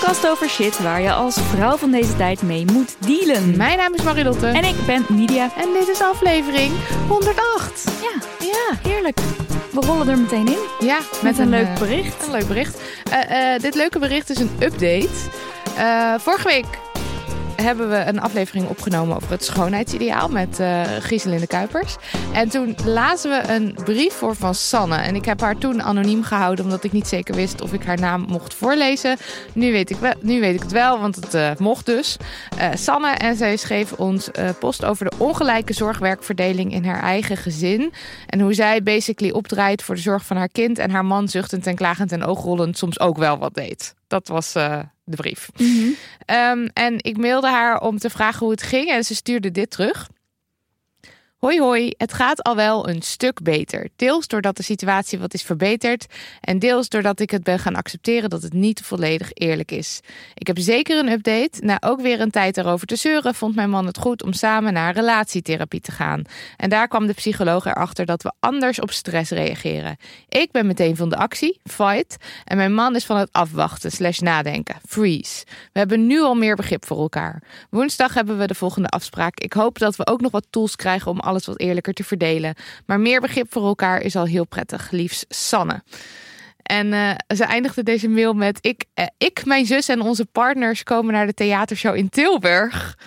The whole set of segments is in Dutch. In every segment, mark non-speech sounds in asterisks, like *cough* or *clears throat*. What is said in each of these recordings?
Podcast over shit waar je als vrouw van deze tijd mee moet dealen. Mijn naam is Marilotte. En ik ben Nidia. En dit is aflevering 108. Ja, Ja, heerlijk. We rollen er meteen in ja met een leuk eh, bericht. Een leuk bericht. Eh, eh, dit leuke bericht is een update. Eh, vorige week hebben we een aflevering opgenomen over het schoonheidsideaal met eh Gieselinde Kuipers. En toen lazen we een brief voor van Sanne. En ik heb haar toen anoniem gehouden omdat ik niet zeker wist of ik haar naam mocht voorlezen. Nu weet ik, wel, nu weet ik het wel, want het eh, mocht dus. Eh, Sanne en zij schreef ons eh, post over de ongelijke zorgwerkverdeling in haar eigen gezin. En hoe zij basically opdraait voor de zorg van haar kind. En haar man zuchtend en klagend en oogrollend soms ook wel wat deed. Dat was de brief. Ehm, en ik mailde haar om te vragen hoe het ging en ze stuurde dit terug. Hoi hoi, het gaat al wel een stuk beter. Deels doordat de situatie wat is verbeterd en deels doordat ik het ben gaan accepteren dat het niet volledig eerlijk is. Ik heb zeker een update. Na ook weer een tijd erover te zeuren, vond mijn man het goed om samen naar relatietherapie te gaan. En daar kwam de psycholoog erachter dat we anders op stress reageren. Ik ben meteen van de actie, fight, en mijn man is van het afwachten slash nadenken, freeze. We hebben nu al meer begrip voor elkaar. Woensdag hebben we de volgende afspraak. Ik hoop dat we ook nog wat tools krijgen om alles wat eerlijker te verdelen. Maar meer begrip voor elkaar is al heel prettig. Liefs Sanne. En eh, ze eindigde deze mail met: ik, eh, ik, mijn zus en onze partners komen naar de theatershow in Tilburg.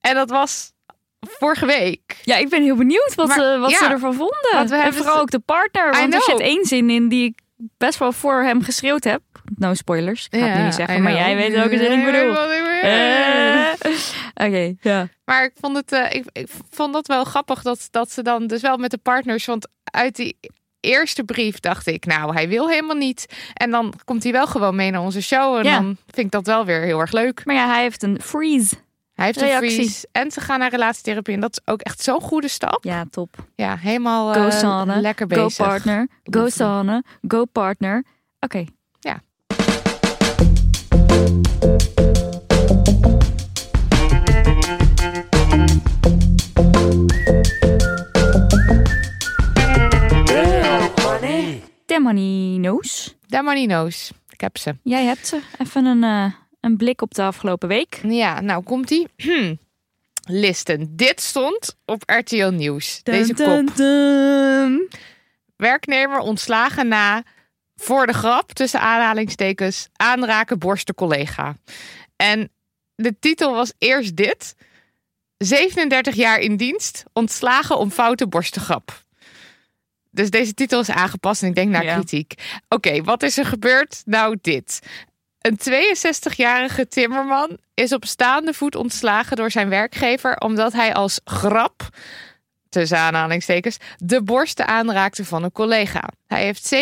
En dat was vorige week. Ja, ik ben heel benieuwd wat, Maar, ze, wat ja, ze ervan vonden. en vooral ook de partner. Want er zit één zin in die ik best wel voor hem geschreeuwd heb. No spoilers. Ik ga het nu niet zeggen, maar jij weet welke zin ik Ja, bedoel. Eh, Oké, ja. Maar ik vond, het, eh, ik, ik vond dat wel grappig dat, dat ze dan dus wel met de partners. Want uit die eerste brief dacht ik, nou, hij wil helemaal niet. En dan komt hij wel gewoon mee naar onze show. En Ja. dan vind ik dat wel weer heel erg leuk. Maar ja, hij heeft een freeze. Hij heeft een freeze en ze gaan naar relatietherapie. En dat is ook echt zo'n goede stap. Ja, top. Ja, helemaal Go eh, lekker Go bezig. partner. Go Sanne. Go partner. Oké. Ja. Demonino's. De Manino's. Ik heb ze. Jij hebt ze. Even een, eh, een blik op de afgelopen week. Ja, nou komt ie. *clears throat* Listen, dit stond op RTL Nieuws. Deze kop. Werknemer ontslagen na voor de grap tussen aanhalingstekens aanraken borsten collega. En de titel was eerst dit. 37 jaar in dienst, ontslagen om foute borstengrap. Dus deze titel is aangepast en ik denk naar Ja. kritiek. Oké, wat is er gebeurd? Nou, dit. Een 62-jarige timmerman is op staande voet ontslagen door zijn werkgever omdat hij als grap tussen aanhalingstekens, de borsten aanraakte van een collega. Hij heeft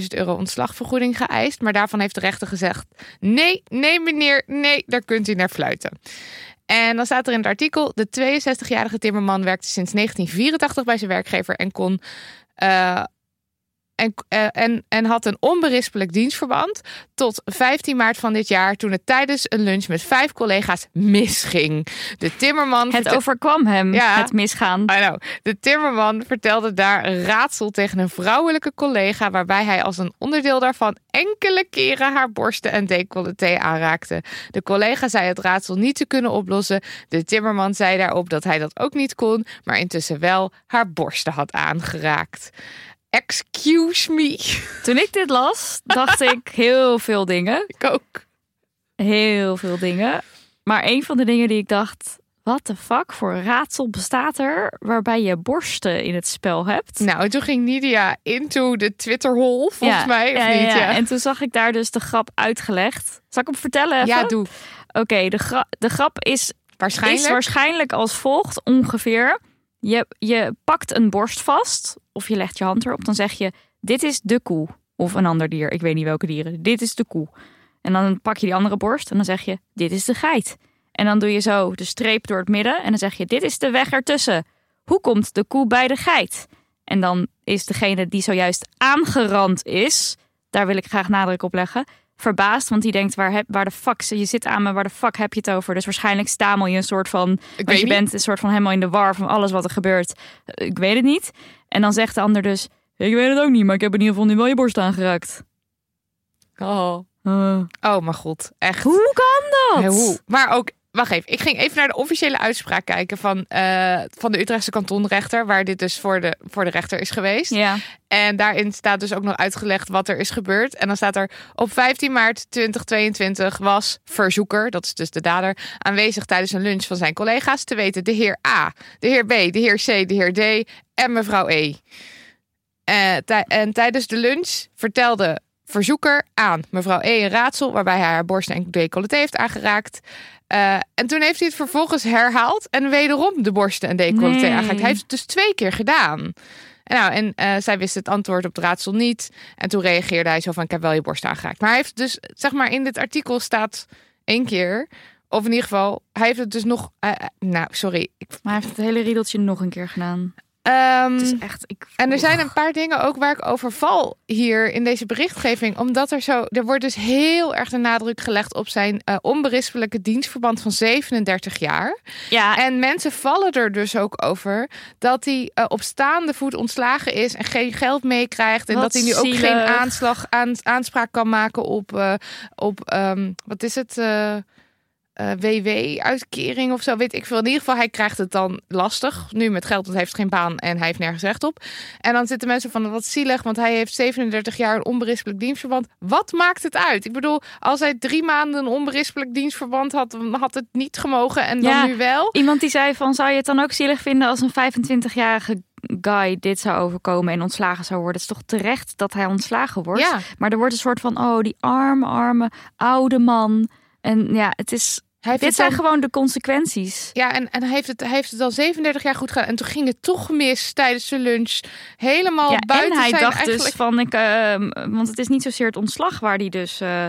70.000 euro ontslagvergoeding geëist, maar daarvan heeft de rechter gezegd: nee, nee meneer, nee, daar kunt u naar fluiten. En dan staat er in het artikel: de 62-jarige timmerman werkte sinds 1984 bij zijn werkgever en kon. eh, en, eh, en, en had een onberispelijk dienstverband tot 15 maart van dit jaar, toen het tijdens een lunch met vijf collega's misging. De timmerman. Het overkwam hem, Ja. het misgaan. I know. De timmerman vertelde daar een raadsel tegen een vrouwelijke collega, waarbij hij als een onderdeel daarvan enkele keren haar borsten en decolleté aanraakte. De collega zei het raadsel niet te kunnen oplossen. De timmerman zei daarop dat hij dat ook niet kon, maar intussen wel haar borsten had aangeraakt. Excuse me. Toen ik dit las, dacht *laughs* ik heel veel dingen. Ik ook. Heel veel dingen. Maar een van de dingen die ik dacht... Wat de fuck voor raadsel bestaat er waarbij je borsten in het spel hebt? Nou, toen ging Nidia into de Twitterhol, volgens Ja, mij, of ja, niet? ja. Ja, En toen zag ik daar dus de grap uitgelegd. Zal ik hem vertellen even? ja doe. Oké, de, gra- de grap is, Waarschijnlijk. is waarschijnlijk als volgt ongeveer. Je, je pakt een borst vast of je legt je hand erop. Dan zeg je, dit is de koe. Of een ander dier, ik weet niet welke dieren. Dit is de koe. En dan pak je die andere borst en dan zeg je, dit is de geit. En dan doe je zo de streep door het midden en dan zeg je, dit is de weg ertussen. Hoe komt de koe bij de geit? En dan is degene die zojuist aangerand is, daar wil ik graag nadruk op leggen, verbaasd. Want die denkt, waar, heb, waar de fuck, je zit aan me, waar de fuck heb je het over? Dus waarschijnlijk stamel je een soort van, Ik want weet je niet. bent een soort van helemaal in de war van alles wat er gebeurt. Eh, Ik weet het niet. En dan zegt de ander dus, ik weet het ook niet, maar ik heb in ieder geval nu wel je borst aangeraakt. Oh. Eh, oh, mijn god. Echt. hoe kan dat? Hoe? Maar ook, wacht even. Ik ging even naar de officiële uitspraak kijken van, eh, van de Utrechtse kantonrechter, waar dit dus voor de, voor de rechter is geweest. Ja, En daarin staat dus ook nog uitgelegd wat er is gebeurd. En dan staat er op 15 maart 2022 was verzoeker, dat is dus de dader, aanwezig tijdens een lunch van zijn collega's. Te weten de heer A, de heer B, de heer C, de heer D en mevrouw E. Eh, tij- en tijdens de lunch vertelde verzoeker aan mevrouw E een raadsel waarbij hij haar borst en decolleté heeft aangeraakt. Eh, en toen heeft hij het vervolgens herhaald en wederom de borsten en decolleté Nee. aangeraakt. Hij heeft het dus twee keer gedaan. En, nou, en eh, zij wist het antwoord op het raadsel niet. En toen reageerde hij zo van, ik heb wel je borst aangeraakt. Maar hij heeft dus, zeg maar, in dit artikel staat één keer... Of in ieder geval, hij heeft het dus nog... eh, nou, sorry. Ik, maar hij heeft het hele riedeltje nog een keer gedaan. Ehm, Het is echt, ik, en er zijn een paar dingen ook waar ik over val hier in deze berichtgeving. Omdat er zo. Er wordt dus heel erg de nadruk gelegd op zijn eh, onberispelijke dienstverband van 37 jaar. Ja, En mensen vallen er dus ook over dat hij eh, op staande voet ontslagen is en geen geld meekrijgt. En Wat dat hij nu ook geen aanslag, aan, aanspraak kan maken op, eh, op ehm, wat is het? Eh, WW-uitkering of zo, weet ik veel. In ieder geval, hij krijgt het dan lastig. Nu met geld, want hij heeft geen baan en hij heeft nergens recht op. En dan zitten mensen van, wat zielig, want hij heeft 37 jaar een onberispelijk dienstverband. Wat maakt het uit? Ik bedoel, als hij drie maanden een onberispelijk dienstverband had, dan had het niet gemogen en dan Ja. nu wel. iemand die zei van, zou je het dan ook zielig vinden als een 25-jarige guy dit zou overkomen en ontslagen zou worden? Het is toch terecht dat hij ontslagen wordt? Ja. Maar er wordt een soort van, oh, die arme, arme, oude man. En ja, het is, dit het zijn dan- gewoon de consequenties. Ja, en, en hij, heeft het, hij heeft het al 37 jaar goed gedaan. En toen ging het toch mis tijdens de lunch. Helemaal Ja, buiten en hij zijn dacht eigenlijk... dus van, ik, eh, want het is niet zozeer het ontslag waar hij dus... eh,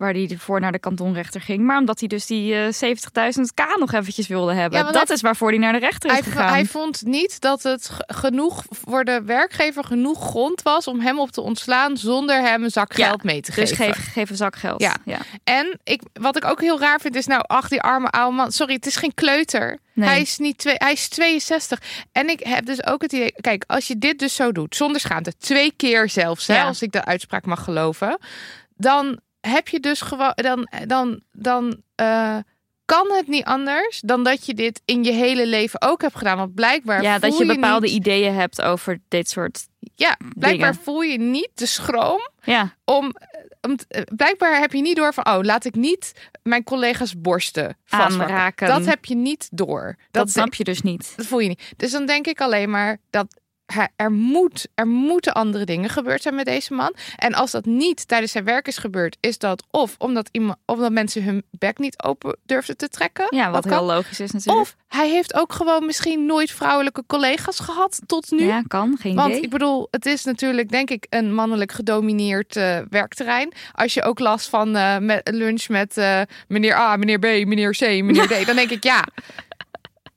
waar hij voor naar de kantonrechter ging. Maar omdat hij dus die eh 70.000 k nog eventjes wilde hebben. Ja, dat hij- is waarvoor hij naar de rechter is Hij, gegaan. hij vond niet dat het genoeg voor de werkgever genoeg grond was om hem op te ontslaan zonder hem een zak Ja, geld mee te dus geven. geef, geef een zak geld. Ja. ja. En ik, wat ik ook heel raar vind is, nou, ach, die arme oude man. Sorry, het is geen kleuter. Nee. Hij is niet twee, hij is 62. En ik heb dus ook het idee, kijk, als je dit dus zo doet, zonder schaamte, twee keer zelfs, hè, als ik de uitspraak mag geloven, dan heb je dus gewoon, dan, dan, dan eh, kan het niet anders dan dat je dit in je hele leven ook hebt gedaan. Want blijkbaar Ja, dat je bepaalde niet, ideeën hebt over dit soort. ja, blijkbaar dingen. voel je niet de schroom Ja, om, om eh, blijkbaar heb je niet door van oh laat ik niet mijn collega's borsten. Aanraken. Dat heb je niet door. dat, snap je dus niet. Dat voel je niet. Dus dan denk ik alleen maar dat er moet er moeten andere dingen gebeurd zijn met deze man. En als dat niet tijdens zijn werk is gebeurd, is dat of omdat iemand omdat mensen hun bek niet open durfden te trekken. Ja, wat kan. heel logisch is natuurlijk. Of hij heeft ook gewoon misschien nooit vrouwelijke collega's gehad tot nu. Ja, kan. Geen Want idee. ik bedoel, het is natuurlijk denk ik een mannelijk gedomineerd eh, werkterrein. Als je ook last van eh, met lunch met eh, meneer A, meneer B, meneer C, meneer D, dan denk ik ja.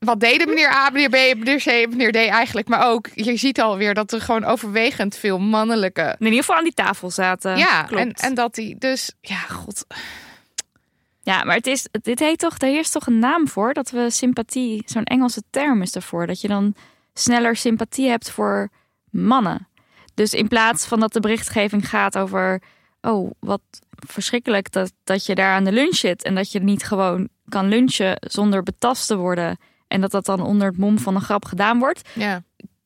Wat deden meneer A, meneer B, meneer C, meneer D eigenlijk? Maar ook, je ziet alweer dat er gewoon overwegend veel mannelijke... In ieder geval aan die tafel zaten. ja, klopt. en, en dat die dus... Ja, god. Ja, maar het is, dit heet toch, er is toch een naam voor dat we sympathie, zo'n Engelse term is ervoor, dat je dan sneller sympathie hebt voor mannen. Dus in plaats van dat de berichtgeving gaat over, oh, wat verschrikkelijk dat, dat je daar aan de lunch zit en dat je niet gewoon kan lunchen zonder betast te worden en dat dat dan onder het mom van een grap gedaan wordt. Ja,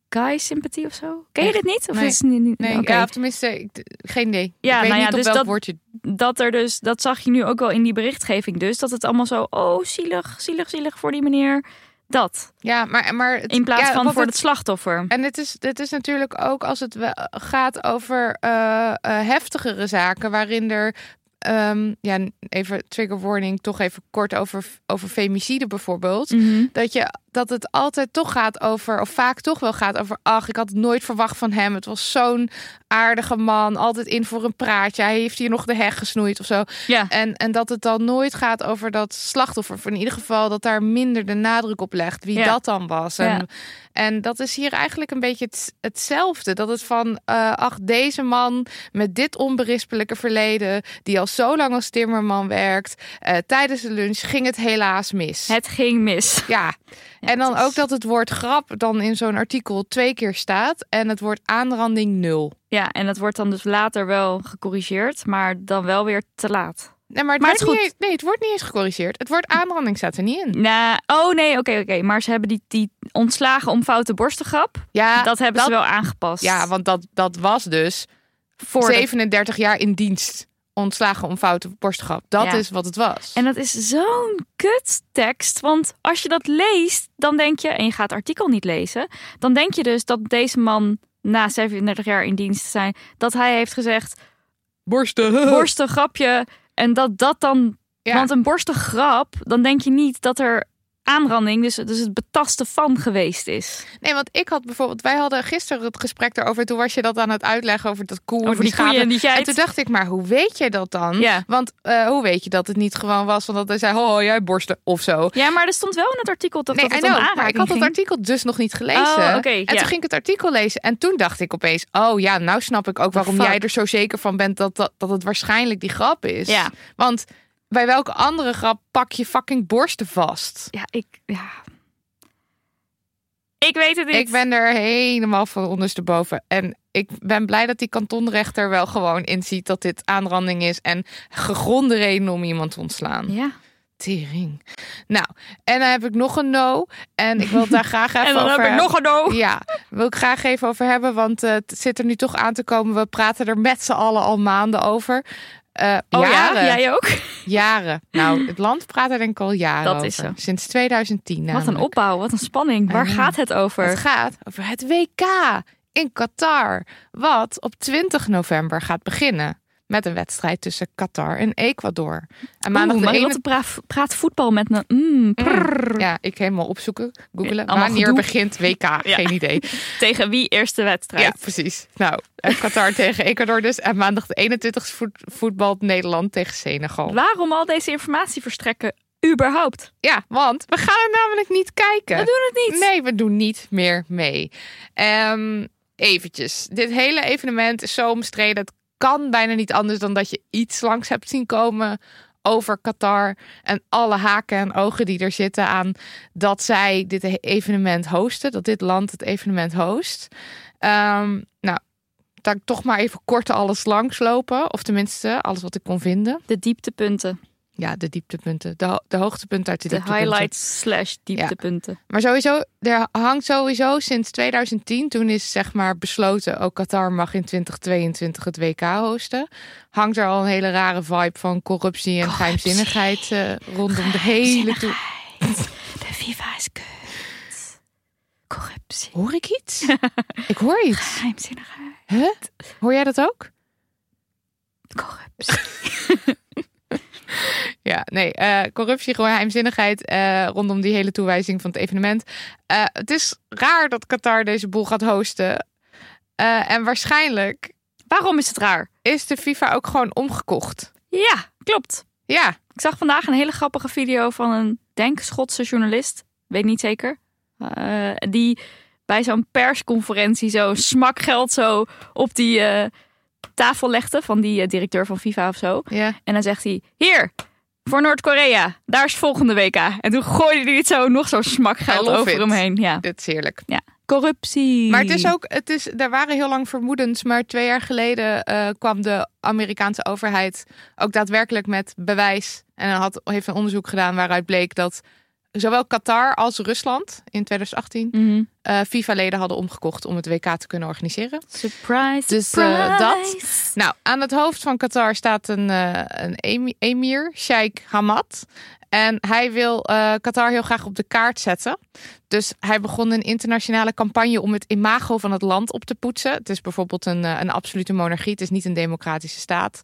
Guy sympathie of zo? Ken je dit niet? Of Nee. is het niet? niet- nee, ja, of tenminste, ik, geen idee. Ja, ik weet nou ja, niet op dus welk dat- woordje... dat er dus, dat zag je nu ook wel in die berichtgeving dus, dat het allemaal zo, oh, zielig, zielig, zielig voor die meneer. Dat. Ja, maar... maar het- In plaats ja, van voor het- het slachtoffer. En het is, het is natuurlijk ook als het gaat over eh, eh, heftigere zaken, waarin er. Ehm, ja, even trigger warning, toch even kort over, over femicide bijvoorbeeld. Mhm. Dat, je, dat het altijd toch gaat over, of vaak toch wel gaat over, ach, ik had het nooit verwacht van hem. Het was zo'n aardige man, altijd in voor een praatje. Hij heeft hier nog de heg gesnoeid of zo. Ja. En, en dat het dan nooit gaat over dat slachtoffer. Of in ieder geval dat daar minder de nadruk op legt wie Ja. dat dan was. En, Ja. en dat is hier eigenlijk een beetje het, hetzelfde. Dat het van, eh, ach, deze man met dit onberispelijke verleden, die al zo lang als timmerman werkt, eh, tijdens de lunch ging het helaas mis. Het ging mis. Ja, *laughs* Ja, en dan is- ook dat het woord grap dan in zo'n artikel twee keer staat en het woord aanranding nul. Ja, en dat wordt dan dus later wel gecorrigeerd, maar dan wel weer te laat. Nee, maar het, Maar het niet eens, nee, het wordt niet eens gecorrigeerd. Het woord aanranding staat er niet in. Nou, oh nee, oké, oké. Maar ze hebben die, die ontslagen om foute borstengrap. Ja, dat hebben ze wel aangepast. Ja, want dat, dat was dus voor de- 37 jaar in dienst. Ontslagen om foute borstgrap. Dat Ja. is wat het was. En dat is zo'n kuttekst. Want als je dat leest, dan denk je, en je gaat het artikel niet lezen, dan denk je dus dat deze man na 37 jaar in dienst te zijn, dat hij heeft gezegd, borsten. *laughs* borsten grapje. En dat dat dan, Ja. want een borstengrap, dan denk je niet dat er aanranding, dus, dus het betasten van geweest is. Nee, want ik had bijvoorbeeld... Wij hadden gisteren het gesprek daarover. Toen was je dat aan het uitleggen over dat koe. en Over die schapen. koeien en die En toen dacht ik, maar hoe weet je dat dan? Ja. Want eh, hoe weet je dat het niet gewoon was? Want dat hij zei, oh, jij borsten of zo. Ja, maar er stond wel in het artikel toch Nee, dat het know, maar ik had dat ging. artikel dus nog niet gelezen. Oh, oké, en ja. toen ging ik het artikel lezen. En toen dacht ik opeens, oh ja, nou snap ik ook waarom jij er zo zeker van bent dat, dat, dat het waarschijnlijk die grap is. Ja. Want bij welke andere grap pak je fucking borsten vast? Ja, ik... Ja. Ik weet het niet. Ik ben er helemaal van ondersteboven. En ik ben blij dat die kantonrechter wel gewoon inziet dat dit aanranding is. En gegronde reden om iemand te ontslaan. Ja. Tering. Nou, en dan heb ik nog een no. En ik wil het daar graag *laughs* even En dan over heb ik nog een no. Ja, wil ik graag even over hebben. Want eh, het zit er nu toch aan te komen. We praten er met z'n allen al maanden over. Eh, Oh jaren. ja, jij ook? Jaren. Nou, het land praat er denk ik al jaren Dat over. is zo. Sinds 2010 Wat een opbouw, wat een spanning. Waar gaat het over? Het gaat over het WK in Qatar. Wat op 20 november gaat beginnen. Met een wedstrijd tussen Qatar en Ecuador. En maandag Oeh, de ene... praat, praat voetbal met een... Mm, prrr. Ja, ik helemaal opzoeken, googelen. Wanneer gedoe. begint WK? *laughs* Geen idee. *laughs* Tegen wie eerste wedstrijd? Ja, precies. Nou, Qatar *laughs* tegen Ecuador dus. En maandag de 21 voet, voetbalt Nederland tegen Senegal. Waarom al deze informatie verstrekken? Überhaupt. Ja, want we gaan er namelijk niet kijken. We doen het niet. Nee, we doen niet meer mee. Ehm eventjes. Dit hele evenement is zo omstreden. Het kan bijna niet anders dan dat je iets langs hebt zien komen over Qatar. En alle haken en ogen die er zitten aan dat zij dit evenement hosten. Dat dit land het evenement host. Ehm, nou, ik toch maar even kort alles langslopen. Of tenminste, alles wat ik kon vinden. De dieptepunten. Ja, de dieptepunten. De, de hoogtepunten uit de, De dieptepunten. highlights slash dieptepunten. Maar sowieso, er hangt sowieso sinds 2010, toen is zeg maar besloten, ook Qatar mag in 2022 het WK hosten. Hangt er al een hele rare vibe van corruptie en geheimzinnigheid eh, rondom de hele toe. *laughs* De FIFA is kut. Corruptie. Hoor ik iets? *laughs* ik hoor iets. Geheimzinnigheid. Huh? Hoor jij dat ook? Corruptie. *laughs* Ja, nee, eh, corruptie, gewoon geheimzinnigheid eh, rondom die hele toewijzing van het evenement. Eh, het is raar dat Qatar deze boel gaat hosten. En waarschijnlijk Waarom is het raar? is de FIFA ook gewoon omgekocht. Ja, klopt. Ja, Ik zag vandaag een hele grappige video van een, denk Schotse journalist. weet niet zeker. Die bij zo'n persconferentie zo smakgeld zo op die tafel legde van die eh, directeur van FIFA of zo. Ja. En dan zegt hij, hier, voor Noord-Korea, daar is volgende WK. En toen gooide hij het zo nog zo'n I smakgeld love over it. hem heen. Ja. Dit is heerlijk. Corruptie. Maar het is ook, het is, er waren heel lang vermoedens, maar twee jaar geleden eh, kwam de Amerikaanse overheid ook daadwerkelijk met bewijs. En had, heeft een onderzoek gedaan waaruit bleek dat zowel Qatar als Rusland in 2018 Mhm. eh, FIFA-leden hadden omgekocht om het WK te kunnen organiseren. Surprise, Dus, eh, dat. Nou, aan het hoofd van Qatar staat een, eh, een emi- emir, Sheikh Hamad. En hij wil Qatar heel graag op de kaart zetten. Dus hij begon een internationale campagne om het imago van het land op te poetsen. Het is bijvoorbeeld een, eh, een absolute monarchie. Het is niet een democratische staat.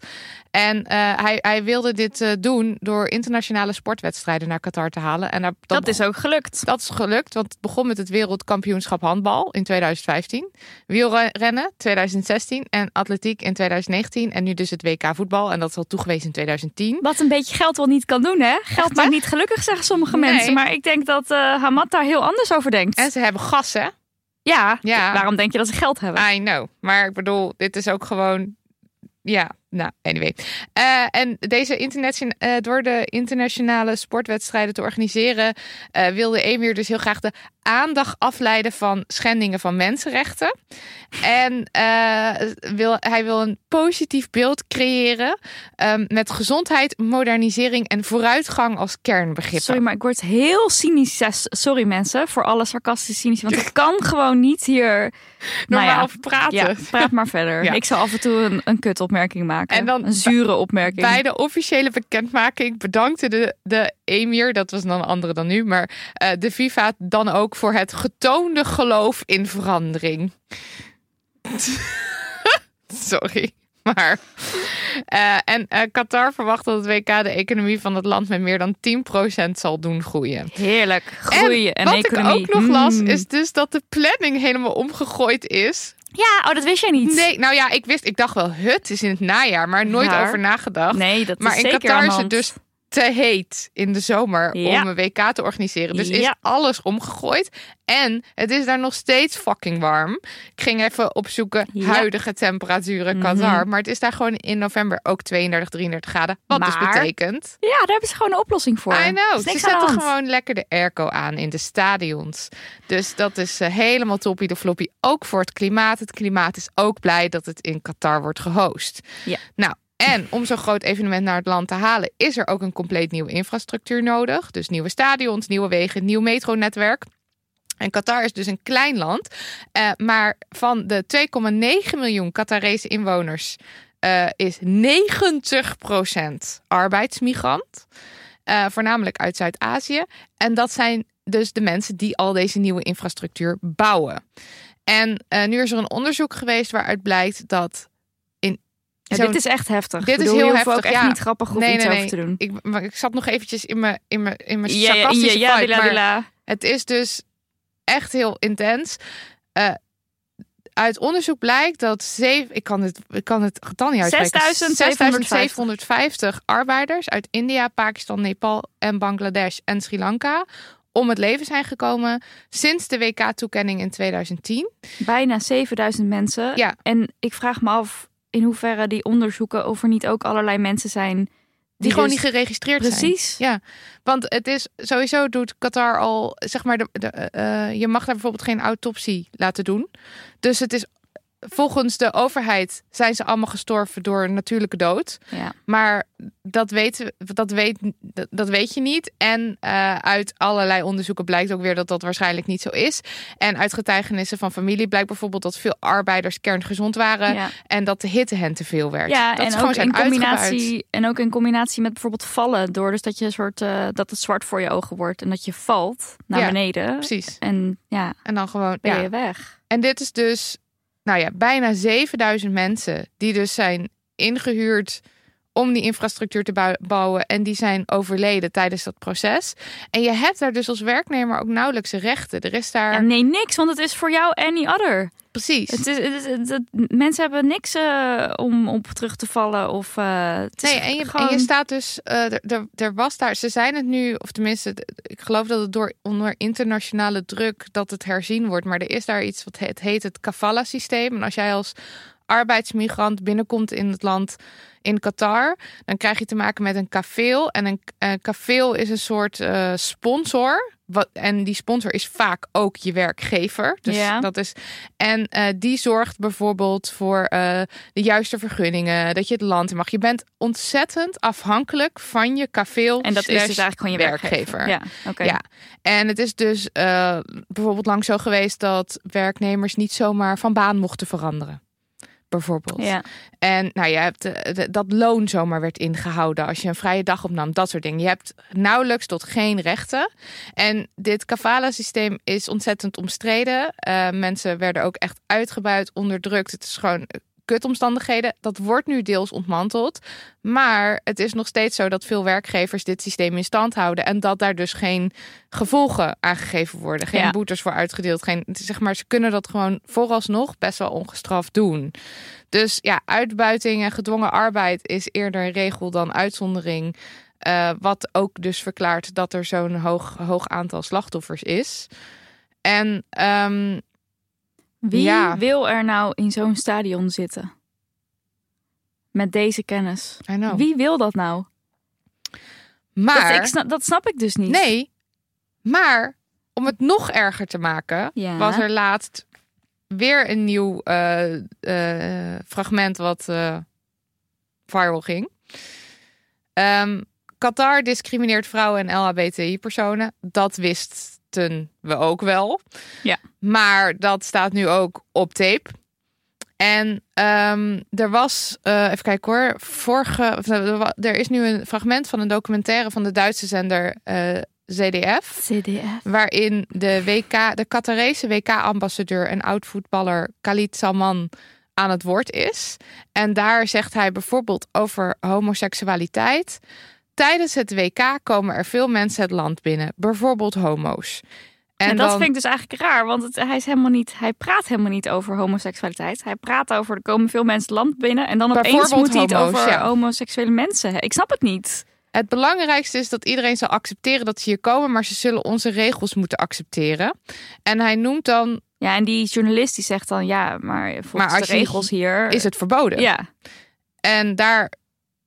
En eh, hij, hij wilde dit eh, doen door internationale sportwedstrijden naar Qatar te halen. En daar- Dat is ook gelukt. dat is gelukt, want het begon met het wereldkampioenschap handbal in 2015. Wielrennen 2016 en atletiek in 2019. En nu dus het WK voetbal en dat is al toegewezen in 2010. Wat een beetje geld wel niet kan doen, hè? Geld Echt, maakt hè? niet gelukkig, zeggen sommige Nee. mensen. Maar ik denk dat eh Hamad daar heel anders over denkt. En ze hebben gas, hè? ja, Ja. waarom denk je dat ze geld hebben? I know. Maar ik bedoel, dit is ook gewoon... Ja, nou, anyway. Eh, en deze internation- eh, door de internationale sportwedstrijden te organiseren... eh, wilde Emir dus heel graag de aandacht afleiden van schendingen van mensenrechten. En eh, wil, hij wil een positief beeld creëren ehm, met gezondheid, modernisering en vooruitgang als kernbegrippen. Sorry, maar ik word heel cynisch. Sorry mensen voor alle sarcastische cynisch. Want ik kan *laughs* gewoon niet hier... Normaal nou ja, over praten. Ja, praat maar verder. *laughs* Ja. Ik zal af en toe een, een kutopmerking maken. En dan een zure opmerking. Bij de officiële bekendmaking bedankte de, de emir, dat was dan een andere dan nu, maar eh, de FIFA dan ook voor het getoonde geloof in verandering. *laughs* Sorry. Maar. eh, en eh, Qatar verwacht dat het WK de economie van het land met meer dan 10% zal doen groeien. Heerlijk. Groeien en, wat economie. ik ook nog las, Mm. is dus dat de planning helemaal omgegooid is. Ja, oh, dat wist jij niet. Nee, nou ja, ik wist, ik dacht wel, het is in het najaar, maar nooit over nagedacht. Nee, dat Maar is in zeker Qatar is het dus te heet in de zomer Ja. om een WK te organiseren. Dus is Ja. alles omgegooid. En het is daar nog steeds fucking warm. Ik ging even opzoeken Ja. huidige temperaturen Mhm. Qatar. Maar het is daar gewoon in november ook 32, 33 graden. Wat dus betekent... Ja, daar hebben ze gewoon een oplossing voor. I know. Is Ze zetten gewoon lekker de airco aan in de stadions. Dus dat is eh, helemaal toppie de floppie. Ook voor het klimaat. Het klimaat is ook blij dat het in Qatar wordt gehost. Ja. Nou, en om zo'n groot evenement naar het land te halen... is er ook een compleet nieuwe infrastructuur nodig. Dus nieuwe stadions, nieuwe wegen, nieuw metronetwerk. En Qatar is dus een klein land. eh, maar van de 2,9 miljoen Qatarese inwoners... eh, is 90% arbeidsmigrant. Eh, voornamelijk uit Zuid-Azië. En dat zijn dus de mensen die al deze nieuwe infrastructuur bouwen. En nu is er een onderzoek geweest waaruit blijkt dat. Ja, dit is echt heftig. Dit is heel je heftig, ook echt ja. niet grappig of Nee, iets nee, over te doen. Ik, maar ik zat nog eventjes in mijn, in mijn, in mijn Ja, ja, sarcastische ja, ja, vibe, dila, maar dila. het is dus echt heel intens. Eh, uit onderzoek blijkt dat zeven, ik kan het, ik kan het getal niet uitspreken. 6750. 6750 arbeiders uit India, Pakistan, Nepal en Bangladesh en Sri Lanka om het leven zijn gekomen sinds de WK-toekenning in 2010. Bijna 7000 mensen. Ja. En ik vraag me af in hoeverre die onderzoeken of er niet ook allerlei mensen zijn die, Die, gewoon dus- niet geregistreerd zijn. Precies. Ja, want het is sowieso doet Qatar al, zeg maar, de, de, eh, je mag daar bijvoorbeeld geen autopsie laten doen. Dus het is volgens de overheid zijn ze allemaal gestorven door een natuurlijke dood. Ja. Maar dat, weten, we- dat, weet, dat, weet je niet. En eh, uit allerlei onderzoeken blijkt ook weer dat dat waarschijnlijk niet zo is. En uit getuigenissen van familie blijkt bijvoorbeeld dat veel arbeiders kerngezond waren. Ja. En dat de hitte hen te veel werd. Ja, dat en is gewoon ook in combinatie en ook in combinatie met bijvoorbeeld vallen, door dus dat je een soort eh, dat het zwart voor je ogen wordt en dat je valt naar Ja, beneden. Precies. En ja, En dan gewoon. ben je weg. En dit is dus, nou ja, bijna 7000 mensen die dus zijn ingehuurd om die infrastructuur te bou- bouwen. En die zijn overleden tijdens dat proces. En je hebt daar dus als werknemer ook nauwelijks rechten. Er is daar Ja, nee, niks, want het is voor jou any other. precies. Het is, het is- het- het- mensen hebben niks eh, om op terug te vallen. Of, is Nee, en je, gewoon... en je staat dus, eh, er, was daar, ze zijn het nu, of tenminste, ik geloof dat het door onder internationale druk dat het herzien wordt, maar er is daar iets wat het heet het kafala-systeem. En als jij als arbeidsmigrant binnenkomt in het land in Qatar, dan krijg je te maken met een kafeel. En een, een kafeel is een soort eh, sponsor. Wat, en die sponsor is vaak ook je werkgever. Dus Ja. dat is, en eh, die zorgt bijvoorbeeld voor eh, de juiste vergunningen, dat je het land mag. Je bent ontzettend afhankelijk van je kafeel. En dat is dus eigenlijk gewoon je werkgever. Ja, oké. Ja, en het is dus eh, bijvoorbeeld lang zo geweest dat werknemers niet zomaar van baan mochten veranderen. Bijvoorbeeld. Ja. En nou, je hebt eh, de- dat loon zomaar werd ingehouden als je een vrije dag opnam, dat soort dingen. Je hebt nauwelijks tot geen rechten. En dit kafala-systeem is ontzettend omstreden. Eh, mensen werden ook echt uitgebuit, onderdrukt. Het is gewoon kutomstandigheden. Dat wordt nu deels ontmanteld. Maar het is nog steeds zo dat veel werkgevers dit systeem in stand houden. En dat daar dus geen gevolgen aangegeven worden. Geen Ja. boetes voor uitgedeeld. Geen, zeg maar, ze kunnen dat gewoon vooralsnog best wel ongestraft doen. Dus ja, uitbuiting en gedwongen arbeid is eerder regel dan uitzondering. Eh, wat ook dus verklaart dat er zo'n hoog, hoog aantal slachtoffers is. En ehm, Wie Ja. wil er nou in zo'n stadion zitten? Met deze kennis. Wie wil dat nou? maar Dat, ik snap, dat snap ik dus niet. nee, maar om het nog erger te maken, Ja. was er laatst weer een nieuw eh, eh, fragment wat eh, viral ging. Ehm, Qatar discrimineert vrouwen en LHBTI-personen. Dat wisten we ook wel. Ja. Maar dat staat nu ook op tape. En ehm, er was, eh, even kijken hoor, vorige, of, er is nu een fragment van een documentaire van de Duitse zender eh, ZDF CDF. waarin de, WK, de Qatarese WK-ambassadeur en oud-voetballer Khalid Salman aan het woord is. En daar zegt hij bijvoorbeeld over homoseksualiteit. Tijdens het WK komen er veel mensen het land binnen, bijvoorbeeld homo's. En, dat dan- vind ik dus eigenlijk raar, want het, hij, is helemaal niet, hij praat helemaal niet over homoseksualiteit. Hij praat over er komen veel mensen het land binnen en dan opeens moet hij het homo's, over ja. homoseksuele mensen. Ik snap het niet. Het belangrijkste is dat iedereen zal accepteren dat ze hier komen, maar ze zullen onze regels moeten accepteren. En hij noemt dan, Ja, en die journalist die zegt dan ja, maar volgens Maar als de regels hier is het verboden? Ja, En daar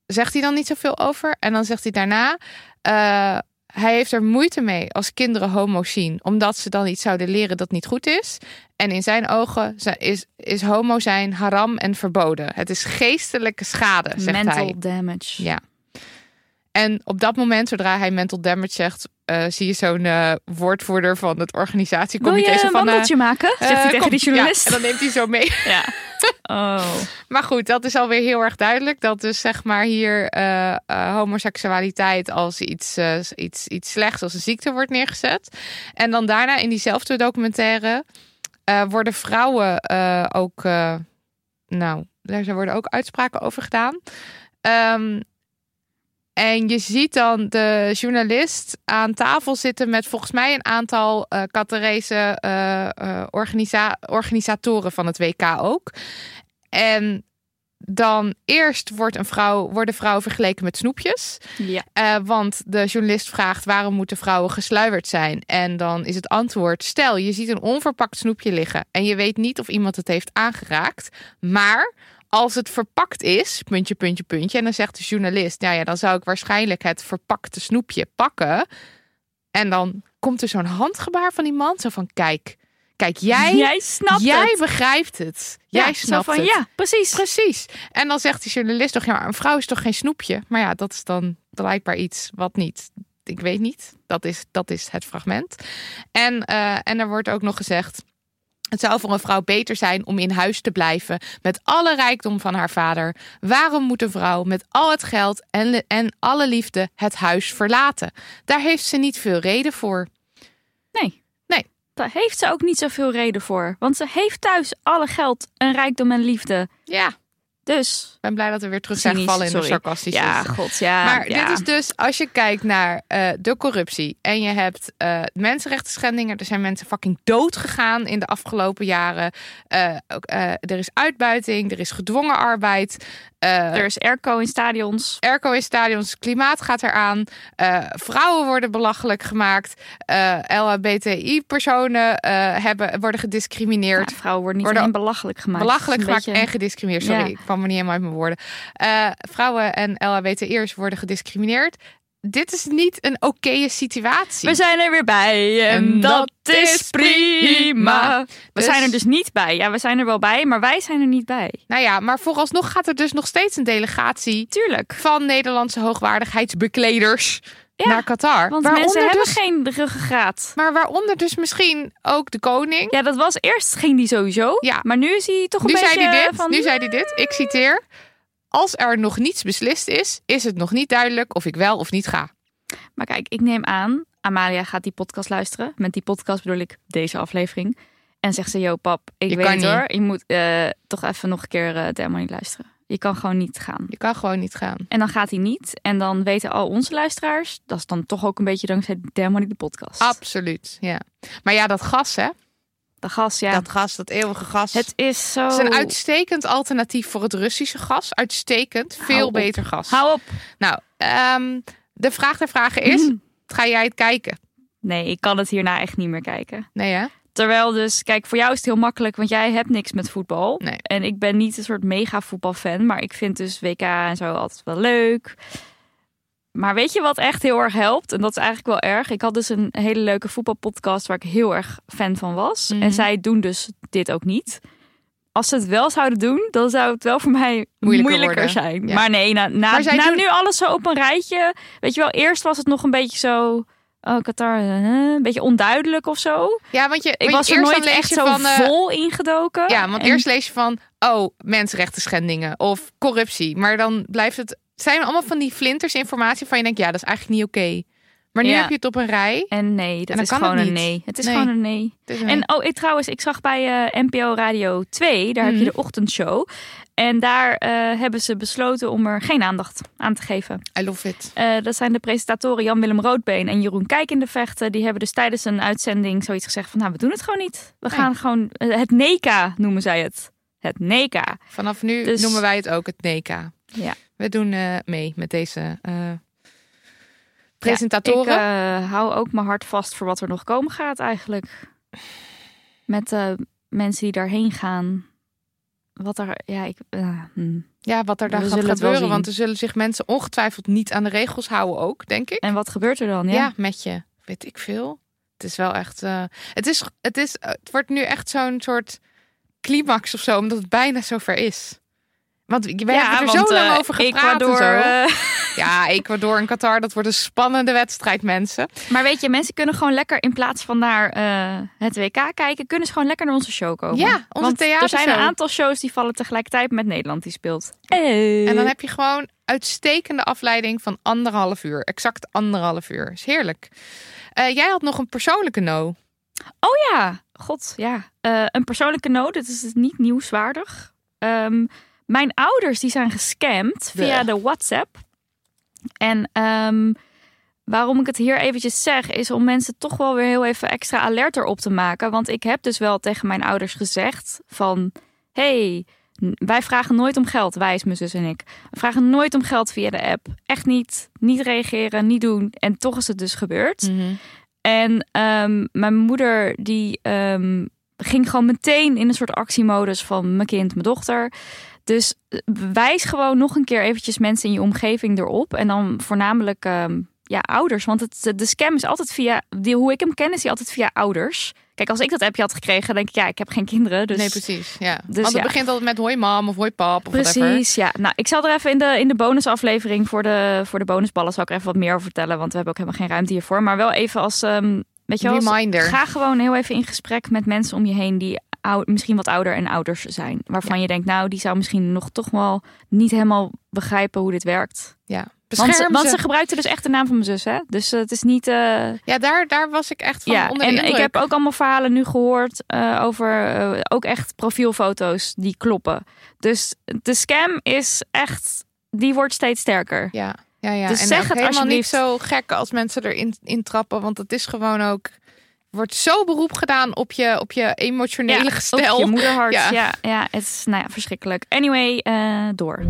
zegt hij dan niet zoveel over. En dan zegt hij daarna. eh, hij heeft er moeite mee als kinderen homo's zien, omdat ze dan iets zouden leren dat niet goed is. En in zijn ogen is, is homo zijn haram en verboden. Het is geestelijke schade, zegt mental hij. damage. Ja. En op dat moment, zodra hij mental damage zegt, eh, zie je zo'n eh, woordvoerder van het Wil organisatiecomité. je zo een van, eh, wandeltje maken? Zegt hij tegen die journalist. Ja, en dan neemt hij zo mee. Ja. *laughs* Oh. Maar goed, dat is alweer heel erg duidelijk. Dat dus zeg maar hier eh, eh, homoseksualiteit als iets, eh, iets, iets slechts, als een ziekte wordt neergezet. En dan daarna in diezelfde documentaire worden vrouwen ook, nou, daar worden ook uitspraken over gedaan. Ehm, en je ziet dan de journalist aan tafel zitten met volgens mij een aantal eh, organisa- organisatoren van het WK ook. En dan eerst wordt een vrouw, worden vrouwen vergeleken met snoepjes. Ja. Eh, want de journalist vraagt waarom moeten vrouwen gesluierd zijn? En dan is het antwoord: stel je ziet een onverpakt snoepje liggen en je weet niet of iemand het heeft aangeraakt, maar als het verpakt is, puntje, puntje, puntje, en dan zegt de journalist: nou ja, dan zou ik waarschijnlijk het verpakte snoepje pakken. En dan komt er zo'n handgebaar van die man, zo van: kijk, kijk, jij, Jij snapt jij het. begrijpt het, jij ja, snapt van, het. Ja, precies. Precies. En dan zegt die journalist toch, ja, maar een vrouw is toch geen snoepje? Maar ja, dat is dan blijkbaar iets wat niet. Ik weet niet. Dat is, dat is het fragment. En, eh, en er wordt ook nog gezegd. Het zou voor een vrouw beter zijn om in huis te blijven met alle rijkdom van haar vader. Waarom moet een vrouw met al het geld en, en alle liefde het huis verlaten? Daar heeft ze niet veel reden voor. Nee. Daar heeft ze ook niet zoveel reden voor. Want ze heeft thuis alle geld en rijkdom en liefde. Ja, Dus, Ik ben blij dat we weer terug zijn gevallen in de sarcastische. ja, god, ja. Maar ja. dit is dus, als je kijkt naar eh, de corruptie en je hebt eh mensenrechten schendingen. Er zijn mensen fucking dood gegaan in de afgelopen jaren. Ook, eh, er is uitbuiting, er is gedwongen arbeid. Eh, Er is airco in stadions. Airco in stadions, klimaat gaat eraan. eh, vrouwen worden belachelijk gemaakt. LHBTI-personen eh, hebben, worden gediscrimineerd. Ja, vrouwen worden niet Worden belachelijk gemaakt. belachelijk gemaakt en gediscrimineerd. Sorry, Ja. ik kwam er niet helemaal uit mijn woorden. Vrouwen en LHBTI'ers worden gediscrimineerd. Dit is niet een oké situatie. We zijn er weer bij en, En dat, dat is prima. We Dus- zijn er dus niet bij. Ja, we zijn er wel bij, maar wij zijn er niet bij. Nou ja, maar vooralsnog gaat er dus nog steeds een delegatie Tuurlijk. van Nederlandse hoogwaardigheidsbekleders Ja, naar Qatar. Want Waaronder mensen hebben dus- geen ruggengraat. Maar waaronder dus misschien ook de koning. Ja, dat was eerst ging die sowieso. Ja. Maar nu is hij toch een Nu beetje zei dit. van... Nu zei hij dit. Ik citeer. Als er nog niets beslist is, is het nog niet duidelijk of ik wel of niet ga. Maar kijk, ik neem aan, Amalia gaat die podcast luisteren. Met die podcast bedoel ik deze aflevering. En zegt ze, yo pap, ik Je weet het niet. hoor. Je moet eh, toch even nog een keer uh, demo niet luisteren. Je kan gewoon niet gaan. Je kan gewoon niet gaan. En dan gaat hij niet. En dan weten al onze luisteraars, dat is dan toch ook een beetje dankzij demo niet de podcast. Absoluut, ja. Maar ja, dat gas, hè? De gas, ja. Dat gas, dat eeuwige gas. Het is zo... Het is een uitstekend alternatief voor het Russische gas. Uitstekend. Veel beter gas. Hou op. Nou, ehm, de vraag der vragen is, Mhm. ga jij het kijken? Nee, ik kan het hierna echt niet meer kijken. Nee, hè? Terwijl dus, kijk, voor jou is het heel makkelijk, want jij hebt niks met voetbal. Nee. En ik ben niet een soort mega voetbalfan, maar ik vind dus WK en zo altijd wel leuk. Maar weet je wat echt heel erg helpt? En dat is eigenlijk wel erg. Ik had dus een hele leuke voetbalpodcast waar ik heel erg fan van was. Mhm. En zij doen dus dit ook niet. Als ze het wel zouden doen, dan zou het wel voor mij Moeilijker zijn. Ja. Maar nee, na, na, Maar zij doen- nu alles zo op een rijtje. Weet je wel, eerst was het nog een beetje zo... Oh, Qatar, eh, een beetje onduidelijk of zo. Ja, want je, Ik want was er nooit echt zo van, eh, vol ingedoken. Ja, want En- eerst lees je van, oh, mensenrechten schendingen of corruptie. Maar dan blijft het zijn allemaal van die flinters informatie van je denkt, ja, dat is eigenlijk niet oké. Maar nu Ja. heb je het op een rij. En nee, dat is gewoon een nee. Het is Nee. gewoon een nee. Het is een- En oh, ik trouwens, ik zag bij eh, NPO Radio 2, daar heb je Mhm. de ochtendshow. En daar eh, hebben ze besloten om er geen aandacht aan te geven. I love it. Eh, dat zijn de presentatoren Jan-Willem Roodbeen en Jeroen Kijk in de Vechten. Die hebben dus tijdens een uitzending zoiets gezegd van... nou, we doen het gewoon niet. We Nee. gaan gewoon... het NECA noemen zij het. Het NECA. Vanaf nu Dus- noemen wij het ook het NECA. Ja. We doen eh, mee met deze eh, presentatoren. Ik eh, hou ook mijn hart vast voor wat er nog komen gaat eigenlijk. Met mensen die daarheen gaan. Wat er, ja, ik, eh, hm. ja, wat er daar We gaat gebeuren. Want er zullen zich mensen ongetwijfeld niet aan de regels houden ook, denk ik. En wat gebeurt er dan? Ja, Ja. met je. Weet ik veel. Het is wel echt... het, is, het, is, het wordt nu echt zo'n soort climax of zo. Omdat het bijna zover is. Want we hebben er want, zo lang eh, over gepraat Ecuador, en zo. eh, Ja, Ecuador en Qatar, dat wordt een spannende wedstrijd, mensen. maar weet je, mensen kunnen gewoon lekker in plaats van naar eh, het WK kijken, kunnen ze gewoon lekker naar onze show komen. Ja, onze Want er zijn een aantal shows die vallen tegelijkertijd met Nederland die speelt. Hey. En dan heb je gewoon uitstekende afleiding van anderhalf uur. Exact anderhalf uur. Is heerlijk. Jij had nog een persoonlijke no. Oh ja, god, ja. Een persoonlijke noot, dit is niet nieuwswaardig. Ehm, mijn ouders die zijn gescamd via de WhatsApp. En ehm, waarom ik het hier eventjes zeg, is om mensen toch wel weer heel even extra alert erop te maken. Want ik heb dus wel tegen mijn ouders gezegd van... hey, wij vragen nooit om geld, wij is mijn zus en ik. We vragen nooit om geld via de app. Echt niet. Niet reageren, niet doen. En toch is het dus gebeurd. En ehm, mijn moeder die ehm, ging gewoon meteen in een soort actiemodus van mijn kind, mijn dochter. Dus eh, wijs gewoon nog een keer eventjes mensen in je omgeving erop. En dan voornamelijk ehm, ja, ouders. Want het, de scam is altijd via, die, hoe ik hem ken is die altijd via ouders. Kijk, als ik dat appje had gekregen, denk ik, ja, ik heb geen kinderen. Dus nee, precies. Ja. dus Want het ja. begint altijd met hoi mam of hoi pap of whatever. Precies, ja. Nou, ik zal er even in de, in de bonusaflevering voor de, voor de bonusballen zal ik er even wat meer over vertellen, want we hebben ook helemaal geen ruimte hiervoor. Maar wel even als, ehm, weet je wel, ga gewoon heel even in gesprek met mensen om je heen die oud, misschien wat ouder en ouders zijn. Waarvan je denkt, nou, die zou misschien nog toch wel niet helemaal begrijpen hoe dit werkt. Ja. Want, Bescherm want ze. ze gebruikte dus echt de naam van mijn zus, hè? Dus eh, het is niet. eh, Ja, daar, daar was ik echt van ja, onder de en indruk. ik heb ook allemaal verhalen nu gehoord eh, over ook echt profielfoto's die kloppen. Dus de scam is echt, die wordt steeds sterker. Ja, ja, ja. Dus en zeg het helemaal alsjeblieft. niet zo gek als mensen erin in trappen. Want het is gewoon ook... wordt zo beroep gedaan op je, op je emotionele Ja, gestel. Op je moederhart. *laughs* Ja. Ja. Ja, het is nou ja, verschrikkelijk. Anyway, eh, door.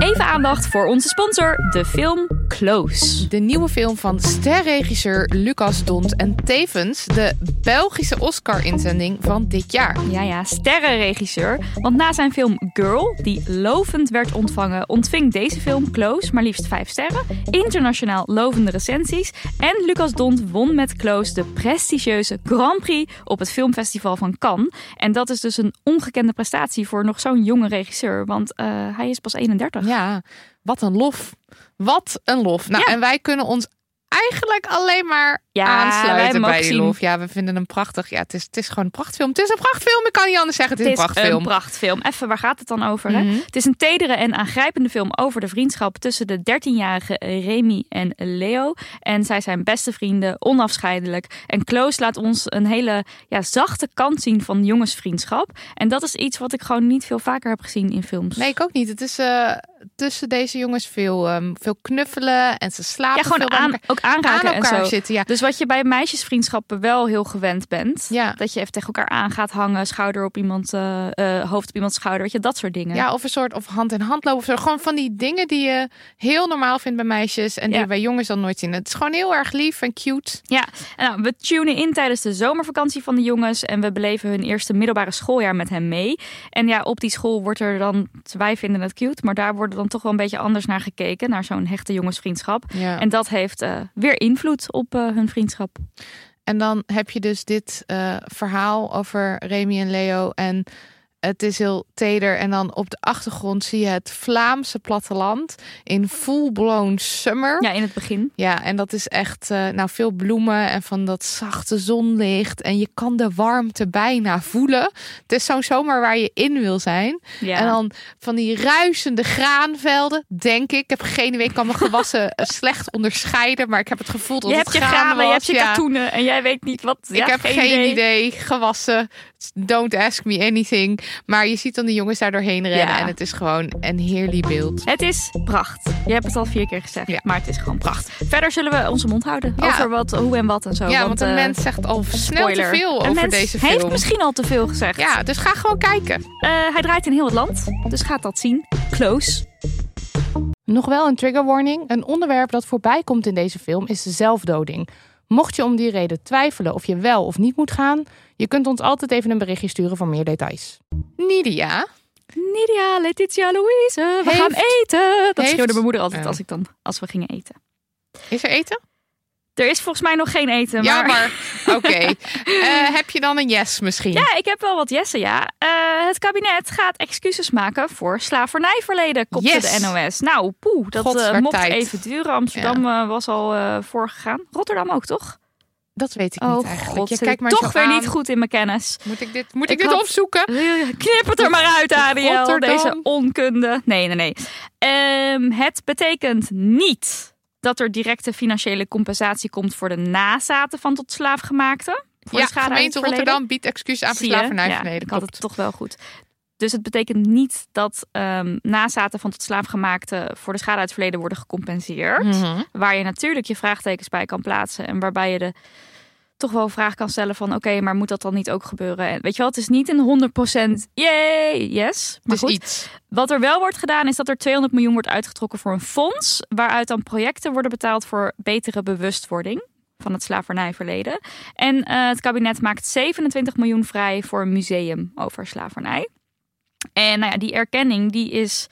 Even aandacht voor onze sponsor, de film Close. De nieuwe film van sterregisseur Lucas Dont en tevens de Belgische Oscar-inzending van dit jaar. Ja, ja, sterrenregisseur. Want na zijn film Girl, die lovend werd ontvangen, ontving deze film Close maar liefst vijf sterren, internationaal lovende recensies. En Lucas Dont won met Close de prestigieuze Grand Prix op het filmfestival van Cannes. En dat is dus een ongekende prestatie voor nog zo'n jonge regisseur, want eh, hij is pas 31. Ja, wat een lof. Wat een lof. Nou, Ja. en wij kunnen ons eigenlijk alleen maar Ja, aansluiten bij die lof. Ja, we vinden hem prachtig. Ja, het is, het is gewoon een prachtfilm. Het is een prachtfilm. Ik kan niet anders zeggen. Het is, Het een is prachtfilm. een prachtfilm. Even, waar gaat het dan over? Hè? Mhm. Het is een tedere en aangrijpende film over de vriendschap tussen de 13-jarige Remy en Leo. En zij zijn beste vrienden, onafscheidelijk. En Close laat ons een hele ja, zachte kant zien van jongensvriendschap. En dat is iets wat ik gewoon niet veel vaker heb gezien in films. Nee, ik ook niet. Het is eh, tussen deze jongens veel, ehm, veel knuffelen en ze slapen ja, gewoon aan, ook aanraken aan elkaar en zo. zitten. Ja. Dus wat je bij meisjesvriendschappen wel heel gewend bent. Ja. Dat je even tegen elkaar aan gaat hangen, schouder op iemand, eh, eh, hoofd op iemands schouder. Weet je, dat soort dingen. ja, of een soort of hand in hand lopen. Of zo. Gewoon van die dingen die je heel normaal vindt bij meisjes en die Ja. bij jongens dan nooit zien. Het is gewoon heel erg lief en cute. Ja, en nou, we tunen in tijdens de zomervakantie van de jongens en we beleven hun eerste middelbare schooljaar met hen mee. En ja, op die school wordt er dan, wij vinden het cute, maar daar wordt dan toch wel een beetje anders naar gekeken, naar zo'n hechte jongensvriendschap. Ja. En dat heeft eh, weer invloed op eh, hun vriendschap. En dan heb je dus dit eh, verhaal over Remy en Leo. En het is heel teder. En dan op de achtergrond zie je het Vlaamse platteland in full-blown summer. Ja, in het begin. Ja, en dat is echt eh, nou, veel bloemen en van dat zachte zonlicht. En je kan de warmte bijna voelen. Het is zo'n zomer waar je in wil zijn. Ja. En dan van die ruisende graanvelden, denk ik. Ik heb geen idee, ik kan mijn gewassen eh, slecht onderscheiden. Maar ik heb het gevoel dat je het hebt je graan je hebt je katoenen en jij weet niet wat. Ik ja, heb geen, idee. Gewassen. Don't ask me anything. Maar je ziet dan de jongens daar doorheen rennen. Ja. En het is gewoon een heerlijk beeld. Het is pracht. Je hebt het al vier keer gezegd, Ja. maar het is gewoon pracht. Verder zullen we onze mond houden Ja. over wat, hoe en wat en zo. ja, want een eh, mens zegt al snel te veel Een over mens deze heeft film. misschien al te veel gezegd. Ja, dus ga gewoon kijken. Eh, hij draait in heel het land, dus gaat dat zien. Close. Nog wel een trigger warning. Een onderwerp dat voorbij komt in deze film is zelfdoding. Mocht je om die reden twijfelen of je wel of niet moet gaan, je kunt ons altijd even een berichtje sturen voor meer details. Nidia, Nidia, Letitia, Louise, we Heeft- gaan eten. Dat heeft- schreeuwde mijn moeder altijd als, ik dan, als we gingen eten. is er eten? Er is volgens mij nog geen eten, Ja, maar... maar *laughs* oké. Eh, heb je dan een yes misschien? Ja, ik heb wel wat jessen, ja. Eh, het kabinet gaat excuses maken voor slavernijverleden, kopte Yes. de NOS. Nou, poeh, dat werd mocht tijd. even duren. Amsterdam was al voorgegaan. Rotterdam ook, toch? Dat weet ik oh niet eigenlijk. god, je kijkt maar toch weer aan. niet goed in mijn kennis. Moet ik dit, moet Ik ik dit had- opzoeken? *laughs* Knip het er maar uit, Ariel. Rotterdam. Deze onkunde. Nee, nee, nee. Ehm, het betekent niet dat er directe financiële compensatie komt voor de nazaten van tot slaafgemaakten. Voor Ja, de schade uit het gemeente. Rotterdam biedt excuus aan Zie je? verslavernijverleden. Ja, ik had het toch wel goed. Dus het betekent niet dat ehm, nazaten van tot slaafgemaakten voor de schade uit het verleden worden gecompenseerd. Mhm. Waar je natuurlijk je vraagtekens bij kan plaatsen. En waarbij je de toch wel een vraag kan stellen van oké, maar moet dat dan niet ook gebeuren? En weet je wel, het is niet een 100% yay, yes. Maar Dus goed, iets. wat er wel wordt gedaan is dat er 200 miljoen wordt uitgetrokken voor een fonds. Waaruit dan projecten worden betaald voor betere bewustwording van het slavernijverleden. En eh, het kabinet maakt 27 miljoen vrij voor een museum over slavernij. En nou ja, die erkenning die is...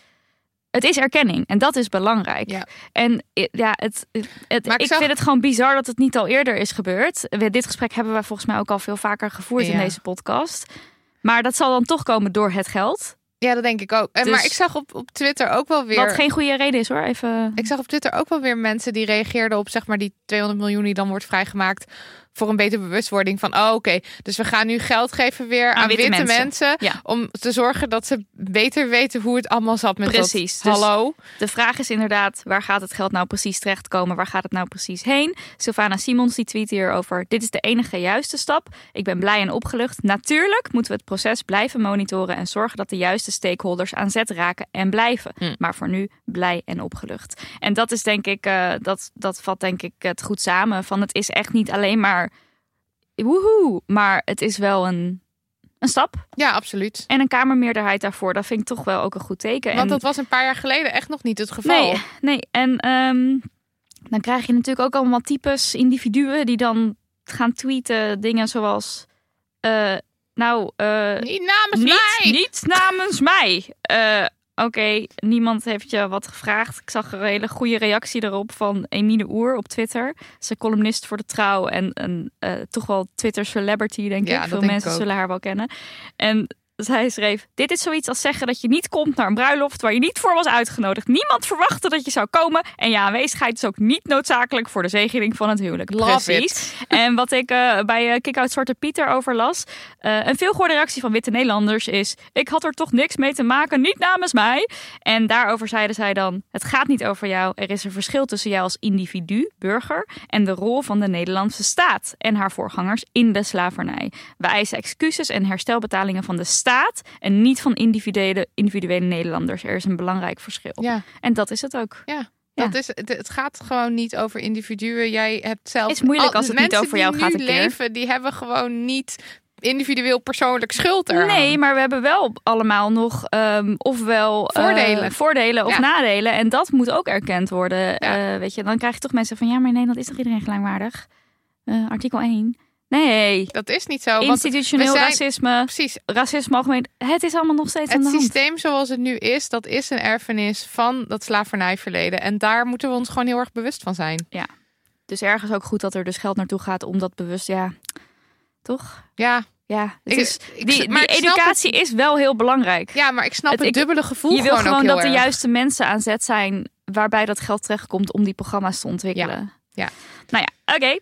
Het is erkenning en dat is belangrijk. Ja. En eh, ja, het, ik ik zag- vind het gewoon bizar dat het niet al eerder is gebeurd. We- Dit gesprek hebben wij volgens mij ook al veel vaker gevoerd in deze podcast. Maar dat zal dan toch komen door het geld. Ja, dat denk ik ook. En Dus- maar ik zag op, op Twitter ook wel weer... Wat geen goede reden is hoor. Even. Ik zag op Twitter ook wel weer mensen die reageerden op zeg maar die 200 miljoen die dan wordt vrijgemaakt voor een betere bewustwording van, oh oké, dus we gaan nu geld geven weer aan, witte witte, mensen. mensen. Ja. Om te zorgen dat ze beter weten hoe het allemaal zat met Precies, dat. dus- Hallo. De vraag is inderdaad, waar gaat het geld nou precies terechtkomen? Waar gaat het nou precies heen? Sylvana Simons die tweet hierover. Dit is de enige juiste stap. Ik ben blij en opgelucht. Natuurlijk moeten we het proces blijven monitoren en zorgen dat de juiste stakeholders aan zet raken en blijven. Hm. Maar voor nu blij en opgelucht. En dat is denk ik, eh, dat, dat vat denk ik het goed samen. Van het is echt niet alleen maar woehoe, maar het is wel een, een stap. Ja, absoluut. En een kamermeerderheid daarvoor, dat vind ik toch wel ook een goed teken. Want En- dat was een paar jaar geleden echt nog niet het geval. Nee, nee. En ehm, dan krijg je natuurlijk ook allemaal types, individuen die dan gaan tweeten dingen zoals... eh, nou, eh, Niet namens niet, mij. niet namens mij. Eh, Oké, niemand heeft je wat gevraagd. Ik zag een hele goede reactie erop van Emine Oer op Twitter. Ze is columnist voor de Trouw en een eh, toch wel Twitter celebrity, denk Ja, ik. Veel mensen zullen haar wel kennen. En zij schreef: Dit is zoiets als zeggen dat je niet komt naar een bruiloft waar je niet voor was uitgenodigd. Niemand verwachtte dat je zou komen. En je aanwezigheid is ook niet noodzakelijk voor de zegening van het huwelijk. Love Precies. En wat ik eh, bij uh, Kick-Out Zwarte Pieter over las. eh, een veelgehoorde reactie van witte Nederlanders is: Ik had er toch niks mee te maken, niet namens mij. En daarover zeiden zij dan: Het gaat niet over jou. Er is een verschil tussen jou als individu, burger. en de rol van de Nederlandse staat en haar voorgangers in de slavernij. We eisen excuses en herstelbetalingen van de staat. En niet van individuele, individuele Nederlanders. Er is een belangrijk verschil. Ja, En dat is het ook. ja. Ja. Dat is, het, gaat gewoon niet over individuen. Jij hebt zelf. Is moeilijk al- als het niet mensen over jou die gaat een keer. leven, die hebben gewoon niet individueel persoonlijk schuld eraan. Nee, maar we hebben wel allemaal nog ehm, ofwel eh, Voordelen. voordelen of Ja. nadelen. En dat moet ook erkend worden. Ja. Eh, weet je, dan krijg je toch mensen van ja, maar in Nederland is toch iedereen gelijkwaardig? Eh, artikel 1. Nee, Dat is niet zo. Institutioneel zijn- racisme, precies, racisme algemeen. Het is allemaal nog steeds aan het systeem zoals het nu is, dat is een erfenis van dat slavernijverleden. En daar moeten we ons gewoon heel erg bewust van zijn. Dus ergens ook goed dat er dus geld naartoe gaat om dat bewust, ja, toch? Ja, Ja, het Ik- is, ik- die, maar die educatie is wel heel belangrijk. ja maar ik snap Het- dubbele gevoel je wil gewoon, dat de juiste mensen aan zet zijn waarbij dat geld terechtkomt om die programma's te ontwikkelen. Ja. Nou ja, oké.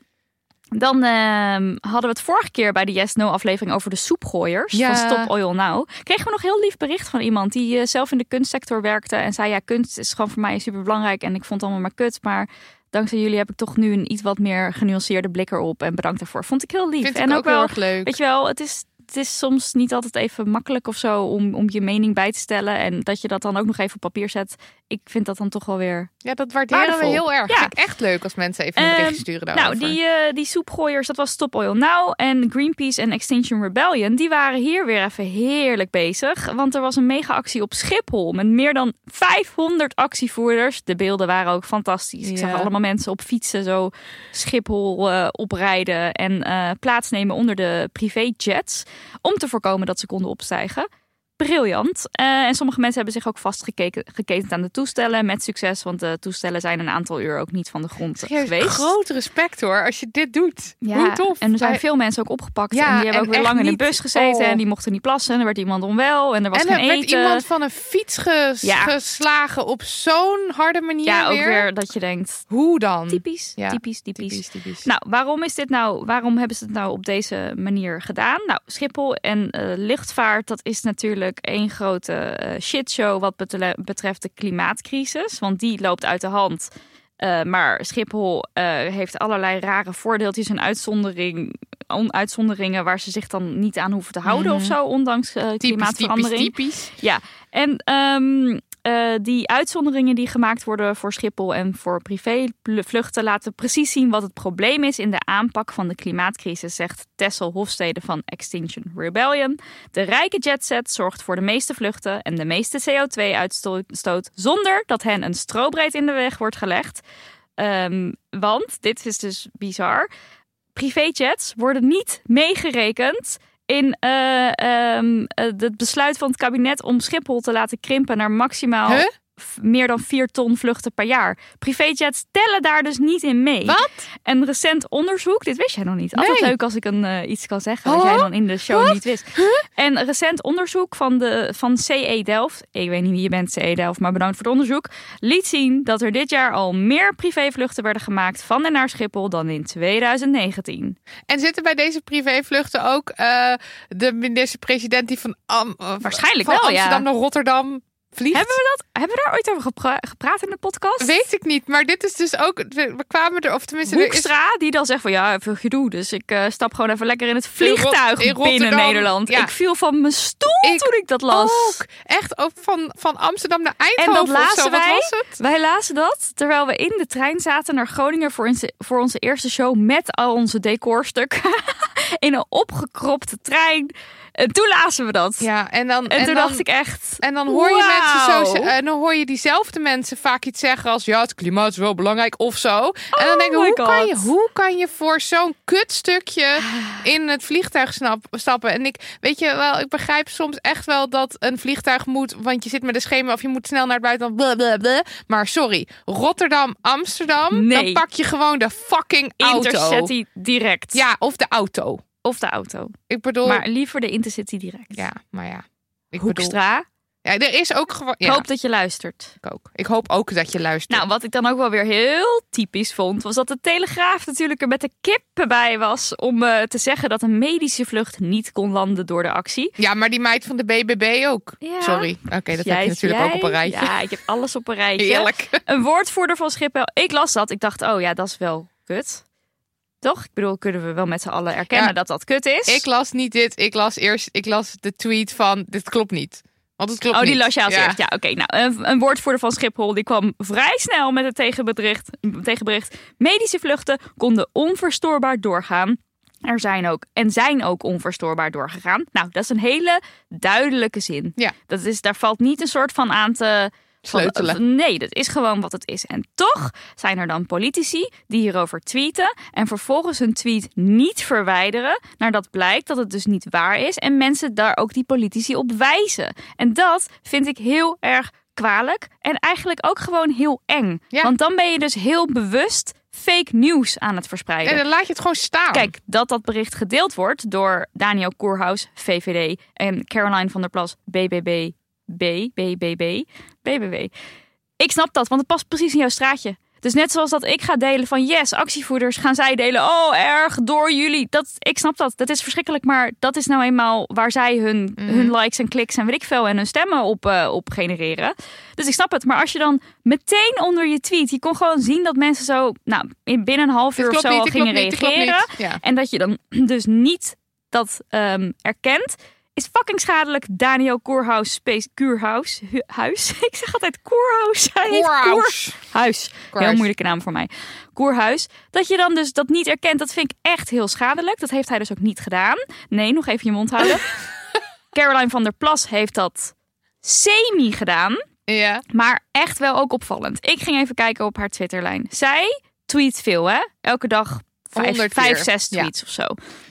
Dan ehm, hadden we het vorige keer bij de Yes No aflevering over de soepgooiers Ja. van Stop Oil Now. Kregen we nog heel lief bericht van iemand die eh, zelf in de kunstsector werkte en zei ja, kunst is gewoon voor mij super belangrijk en ik vond het allemaal maar kut, maar dankzij jullie heb ik toch nu een iets wat meer genuanceerde blik erop en bedankt daarvoor. Vond ik heel lief. Vind en ik ook, heel wel erg leuk. Weet je wel, het is, het is soms niet altijd even makkelijk of zo om, om je mening bij te stellen. En dat je dat dan ook nog even op papier zet. Ik vind dat dan toch wel weer. Ja, dat waarderen Waardevol. we heel erg. Ja. Vind ik echt leuk als mensen even een Ehm, berichtje sturen daarover. Nou, die, eh, die soepgooiers, dat was Stop Oil Now. En Greenpeace en Extinction Rebellion, die waren hier weer even heerlijk bezig. Want er was een mega-actie op Schiphol met meer dan 500 actievoerders. De beelden waren ook fantastisch. Ik zag allemaal mensen op fietsen zo Schiphol eh, oprijden en eh, plaatsnemen onder de privéjets. Om te voorkomen dat ze konden opstijgen. Briljant. Eh, en sommige mensen hebben zich ook vastgeketend aan de toestellen. Met succes, want de toestellen zijn een aantal uur ook niet van de grond Serieus, geweest. groot respect hoor, als je dit doet. Ja, Hoe tof. En er zijn veel mensen ook opgepakt. Ja, en die hebben en ook weer lang in de bus gezeten. oh. En die mochten niet plassen. En er werd iemand onwel. En er was en geen er werd eten. iemand van een fiets ges- Ja. geslagen op zo'n harde manier ja, ook weer. weer dat je denkt, Hoe dan? typisch, Ja, typisch, typisch. Typisch, typisch. Nou, waarom is dit nou? Waarom hebben ze het nou op deze manier gedaan? Nou, Schiphol en eh, luchtvaart, dat is natuurlijk één grote eh, shitshow wat betreft de klimaatcrisis. Want die loopt uit de hand. Eh, maar Schiphol eh, heeft allerlei rare voordeeltjes en uitzondering, on- uitzonderingen waar ze zich dan niet aan hoeven te houden Mhm. of zo, ondanks eh, typisch, klimaatverandering. typisch, typisch. En ehm, eh, die uitzonderingen die gemaakt worden voor Schiphol en voor privévluchten laten precies zien wat het probleem is in de aanpak van de klimaatcrisis, zegt Tessel Hofstede van Extinction Rebellion. De rijke jetset zorgt voor de meeste vluchten en de meeste CO2-uitstoot zonder dat hen een strobreed in de weg wordt gelegd. Ehm, want, dit is dus bizar, privéjets worden niet meegerekend in eh, het besluit van het kabinet om Schiphol te laten krimpen naar maximaal? Meer dan 4 ton vluchten per jaar. Privéjets tellen daar dus niet in mee. Wat? Een recent onderzoek, dit wist jij nog niet. Altijd Nee. leuk als ik een, eh, iets kan zeggen wat Oh? jij dan in de show niet wist. En recent onderzoek van, de, van CE Delft, ik weet niet wie je bent CE Delft, maar bedankt voor het onderzoek, liet zien dat er dit jaar al meer privévluchten werden gemaakt van en naar Schiphol dan in 2019. En zitten bij deze privévluchten ook eh, de minister-president die van, Am- eh, Waarschijnlijk van wel, ja. Amsterdam naar Rotterdam vliegt? Hebben we dat? Hebben we daar ooit over gepra- gepraat in de podcast? Weet ik niet, maar dit is dus ook. We, we kwamen er, of tenminste, er is Hoekstra, die dan zegt van ja, veel gedoe. Dus ik eh, stap gewoon even lekker in het vliegtuig in binnen Nederland. ja. Ik viel van mijn stoel Ik toen ik dat las. ook echt ook van, van Amsterdam naar En Eindhoven dat of zo. lazen Wat wij. was het? Wij lazen dat terwijl we in de trein zaten naar Groningen voor onze, voor onze eerste show met al onze decorstukken. *laughs* in een opgekropte trein. En toen lazen we dat. Ja, en dan, en, toen dan, dacht ik echt. En dan hoor je mensen zo, en dan hoor je diezelfde mensen vaak iets zeggen als ja, het klimaat is wel belangrijk of zo. en dan denk ik, Oh hoe kan, je, hoe kan je voor zo'n kutstukje in het vliegtuig snap, stappen? En ik weet je wel, ik begrijp soms echt wel dat een vliegtuig moet, want je zit met een schema of je moet snel naar het buitenland. blablabla. Maar sorry, Rotterdam, Amsterdam, Nee. dan pak je gewoon de fucking auto. Intercity direct. Ja, of de auto. Of de auto. Ik bedoel, Maar liever de Intercity direct. ja, maar ja. Ik bedoel, Hoekstra, ja, er is ook gewoon. ik hoop dat je luistert. ik ook. Ik hoop ook dat je luistert. Nou, wat ik dan ook wel weer heel typisch vond, was dat de Telegraaf natuurlijk er met de kippen bij was om eh, te zeggen dat een medische vlucht niet kon landen door de actie. Ja, maar die meid van de BBB ook. Ja. Sorry. Oké, dat heb je natuurlijk jij- ook op een rijtje. Ja, ik heb alles op een rijtje. *laughs* Heerlijk. Een woordvoerder van Schiphol. Ik las dat. Ik dacht, oh ja, dat is wel kut. Toch? Ik bedoel, kunnen we wel met z'n allen erkennen Ja. dat dat kut is? Ik las niet dit. Ik las eerst ik las de tweet van dit klopt niet. Want het klopt Oh, niet. die las je als ja. eerst. Ja, oké. Nou, een, een woordvoerder van Schiphol die kwam vrij snel met het tegenbericht, tegenbericht. Medische vluchten konden onverstoorbaar doorgaan. Er zijn ook en zijn ook onverstoorbaar doorgegaan. Nou, dat is een hele duidelijke zin. Ja. Dat is, daar valt niet een soort van aan te van- nee, dat is gewoon wat het is. En toch zijn er dan politici die hierover tweeten en vervolgens hun tweet niet verwijderen, nadat blijkt dat het dus niet waar is en mensen daar ook die politici op wijzen. En dat vind ik heel erg kwalijk en eigenlijk ook gewoon heel eng. Ja. Want dan ben je dus heel bewust fake nieuws aan het verspreiden. En dan laat je het gewoon staan. Kijk, dat dat bericht gedeeld wordt door Daniel Koerhuis, VVD, en Caroline van der Plas, BBB, B, BBB, BBB. Ik snap dat, want het past precies in jouw straatje. Dus net zoals dat ik ga delen van yes, actievoerders gaan zij delen. Oh, erg, door jullie. Dat, ik snap dat. Dat is verschrikkelijk, maar dat is nou eenmaal waar zij hun, hun likes en kliks en weet ik veel en hun stemmen op, eh, op genereren. Dus ik snap het. Maar als je dan meteen onder je tweet, je kon gewoon zien dat mensen zo, nou, in binnen een half uur of zo niet, al gingen niet, reageren. Ja. En dat je dan *clears throat* dus niet dat ehm, erkent, is fucking schadelijk. Daniel Koerhuis, Space Kuurhuis, Hu- huis. *laughs* Ik zeg altijd Koerhuis. Koerhuis. Koerhuis. Heel moeilijke naam voor mij. Koerhuis. Dat je dan dus dat niet erkent, dat vind ik echt heel schadelijk. Dat heeft hij dus ook niet gedaan. Nee, nog even je mond houden. *laughs* Caroline van der Plas heeft dat semi gedaan. Ja. Maar echt wel ook opvallend. Ik ging even kijken op haar Twitterlijn. Zij tweet veel, hè? Elke dag vijf, 100 vijf zes Ja. tweets of zo.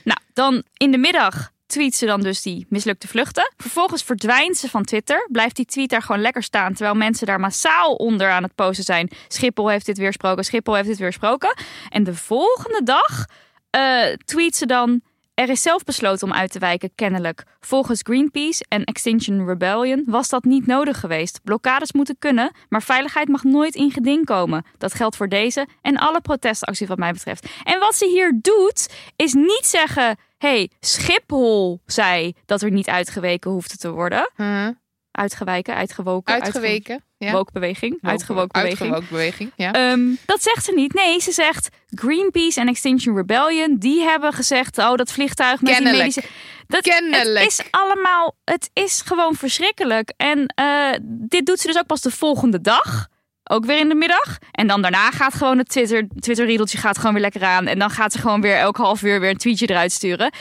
Nou, dan in de middag tweet ze dan dus die mislukte vluchten. Vervolgens verdwijnt ze van Twitter. Blijft die tweet daar gewoon lekker staan. Terwijl mensen daar massaal onder aan het posten zijn. Schiphol heeft dit weersproken. Schiphol heeft dit weersproken. En de volgende dag eh, tweet ze dan... Er is zelf besloten om uit te wijken, kennelijk. Volgens Greenpeace en Extinction Rebellion was dat niet nodig geweest. Blokkades moeten kunnen, maar veiligheid mag nooit in geding komen. Dat geldt voor deze en alle protestacties wat mij betreft. En wat ze hier doet, is niet zeggen... hey, Schiphol zei dat er niet uitgeweken hoefde te worden. Huh. Uitgewijken, uitgewoken. Uitgeweken. Ja. Uitgewookbeweging. Uitgewoken beweging. Uitgewoken beweging. Ja. Ehm, dat zegt ze niet. Nee, ze zegt Greenpeace en Extinction Rebellion. Die hebben gezegd, oh dat vliegtuig met Kennelijk. die medische... Dat, Kennelijk. Het is allemaal, het is gewoon verschrikkelijk. En eh, dit doet ze dus ook pas de volgende dag. Ook weer in de middag. En dan daarna gaat gewoon het Twitter, Twitter riedeltje gaat gewoon weer lekker aan. En dan gaat ze gewoon weer elk half uur weer een tweetje eruit sturen.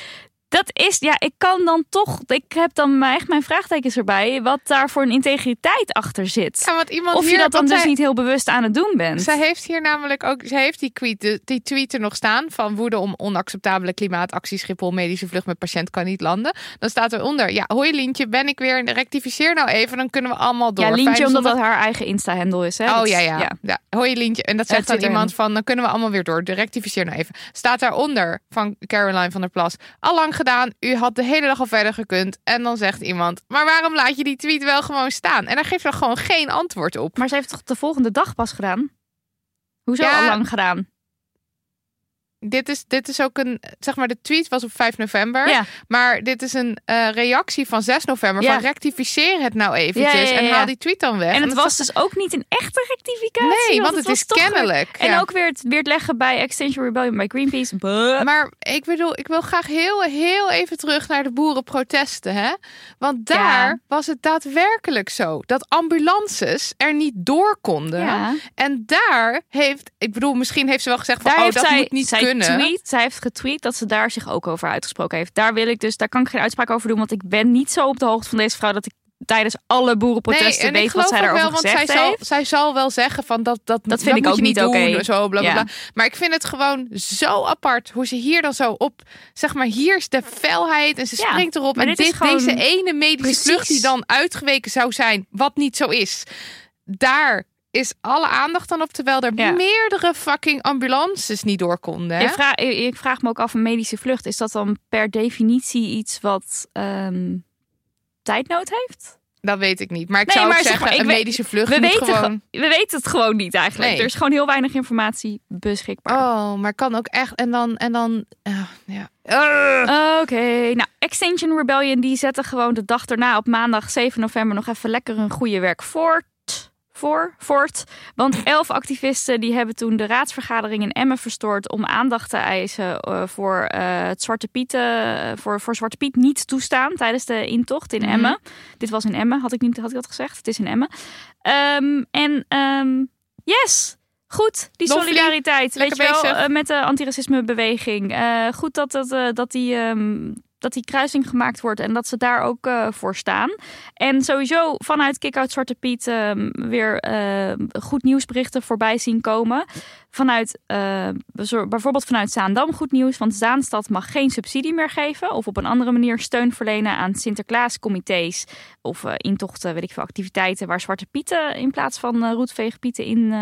Dat is, ja, ik kan dan toch, ik heb dan echt mijn vraagtekens erbij, wat daar voor een integriteit achter zit. Ja, want iemand of je hier, dat dan dus zij- niet heel bewust aan het doen bent. Zij heeft hier namelijk ook, zij heeft die tweet, die tweet er nog staan van woede om onacceptabele klimaatactie Schiphol medische vlucht met patiënt kan niet landen. Dan staat eronder, ja, hoi Lientje, ben ik weer, rectificeer nou even, dan kunnen we allemaal door. ja, Lientje, omdat dat haar eigen Insta-handle is. Hè? Oh Dat- ja, ja, ja. Hoi Lientje. En dat zegt dan Twitter iemand van, dan kunnen we allemaal weer door. De rectificeer nou even. Staat daaronder van Caroline van der Plas. Al lang gedaan, u had de hele dag al verder gekund. En dan zegt iemand, maar waarom laat je die tweet wel gewoon staan? En daar geeft ze gewoon geen antwoord op. Maar ze heeft toch de volgende dag pas gedaan? Hoezo Ja. al lang gedaan? Dit is, dit is ook een, zeg maar, de tweet was op 5 november. Ja. Maar dit is een eh, reactie van 6 november. Ja. Van rectificeer het nou eventjes. Ja, En haal die tweet dan weg. En het was dus ook niet een echte rectificatie. Nee, want het is weer- kennelijk. En ook weer het, weer het leggen bij Extinction Rebellion bij Greenpeace. Buh. Maar ik bedoel, ik wil graag heel, heel even terug naar de boerenprotesten. Hè? Want daar was het daadwerkelijk zo dat ambulances er niet door konden. Ja. En daar heeft, ik bedoel, misschien heeft ze wel gezegd van, Daar oh, dat zij, moet niet zij kunnen. Tweet, zij heeft getweet dat ze daar zich ook over uitgesproken heeft. Daar wil ik dus, daar kan ik geen uitspraak over doen, want ik ben niet zo op de hoogte van deze vrouw dat ik tijdens alle boerenprotesten weet wat zij daarover wel, want gezegd zij zal, heeft. zij zal wel zeggen van dat dat, Dat vind ik ook niet oké. zo bla bla Ja. bla. Maar ik vind het gewoon zo apart hoe ze hier dan zo op, zeg maar, hier is de felheid en ze Ja, springt erop. En dit deze ene medische Precies. vlucht die dan uitgeweken zou zijn, wat niet zo is, daar is alle aandacht dan op, terwijl er Ja. meerdere fucking ambulances niet door konden. Hè? Ik vraag, ik, vraag me ook af, een medische vlucht, is dat dan per definitie iets wat ehm, tijdnood heeft? Dat weet ik niet. Maar ik Nee, zou maar zeg zeggen, maar, een weet- medische vlucht We moet weten, gewoon... ge- we weten het gewoon niet eigenlijk. Nee. Er is gewoon heel weinig informatie beschikbaar. Oh, maar kan ook echt. En dan, en dan, ah, ja. Oké, nou Extinction Rebellion die zetten gewoon de dag daarna op maandag 7 november nog even lekker een goede werk voort. Voor, voort. Want elf activisten die hebben toen de raadsvergadering in Emmen verstoord om aandacht te eisen eh, voor eh, het Zwarte Piet, eh, voor, voor Zwarte Piet niet toestaan tijdens de intocht in Mhm. Emmen. Dit was in Emmen, had ik niet had ik dat gezegd? Het is in Emmen. Ehm, en ehm, yes, goed, die solidariteit, weet je wel, bezig. met de antiracismebeweging. Eh goed dat, dat, dat, die, ehm, dat die kruising gemaakt wordt en dat ze daar ook eh, voor staan. En sowieso vanuit Kick-Out Zwarte Piet ehm, weer eh, goed nieuwsberichten voorbij zien komen. Vanuit, eh, bijvoorbeeld vanuit Zaandam goed nieuws, want Zaanstad mag geen subsidie meer geven of op een andere manier steun verlenen aan Sinterklaascomité's of eh, intochten, weet ik veel, activiteiten waar Zwarte Pieten in plaats van roetveegpieten in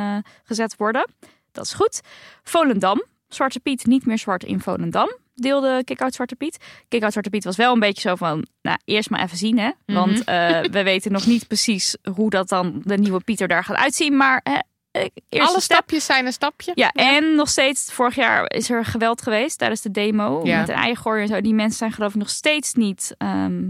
gezet worden. Dat is goed. Volendam, Zwarte Piet niet meer zwart in Volendam. Deelde Kick-Out Zwarte Piet. Kick-Out Zwarte Piet was wel een beetje zo van... Nou, eerst maar even zien, hè. Want eh, we *laughs* weten nog niet precies hoe dat dan de nieuwe Pieter daar gaat uitzien. Maar hè, eh, Alle stap. stapjes zijn een stapje. Ja, en nog steeds, vorig jaar is er geweld geweest tijdens de demo. Ja. Met een eigen en zo. Die mensen zijn geloof ik nog steeds niet ehm,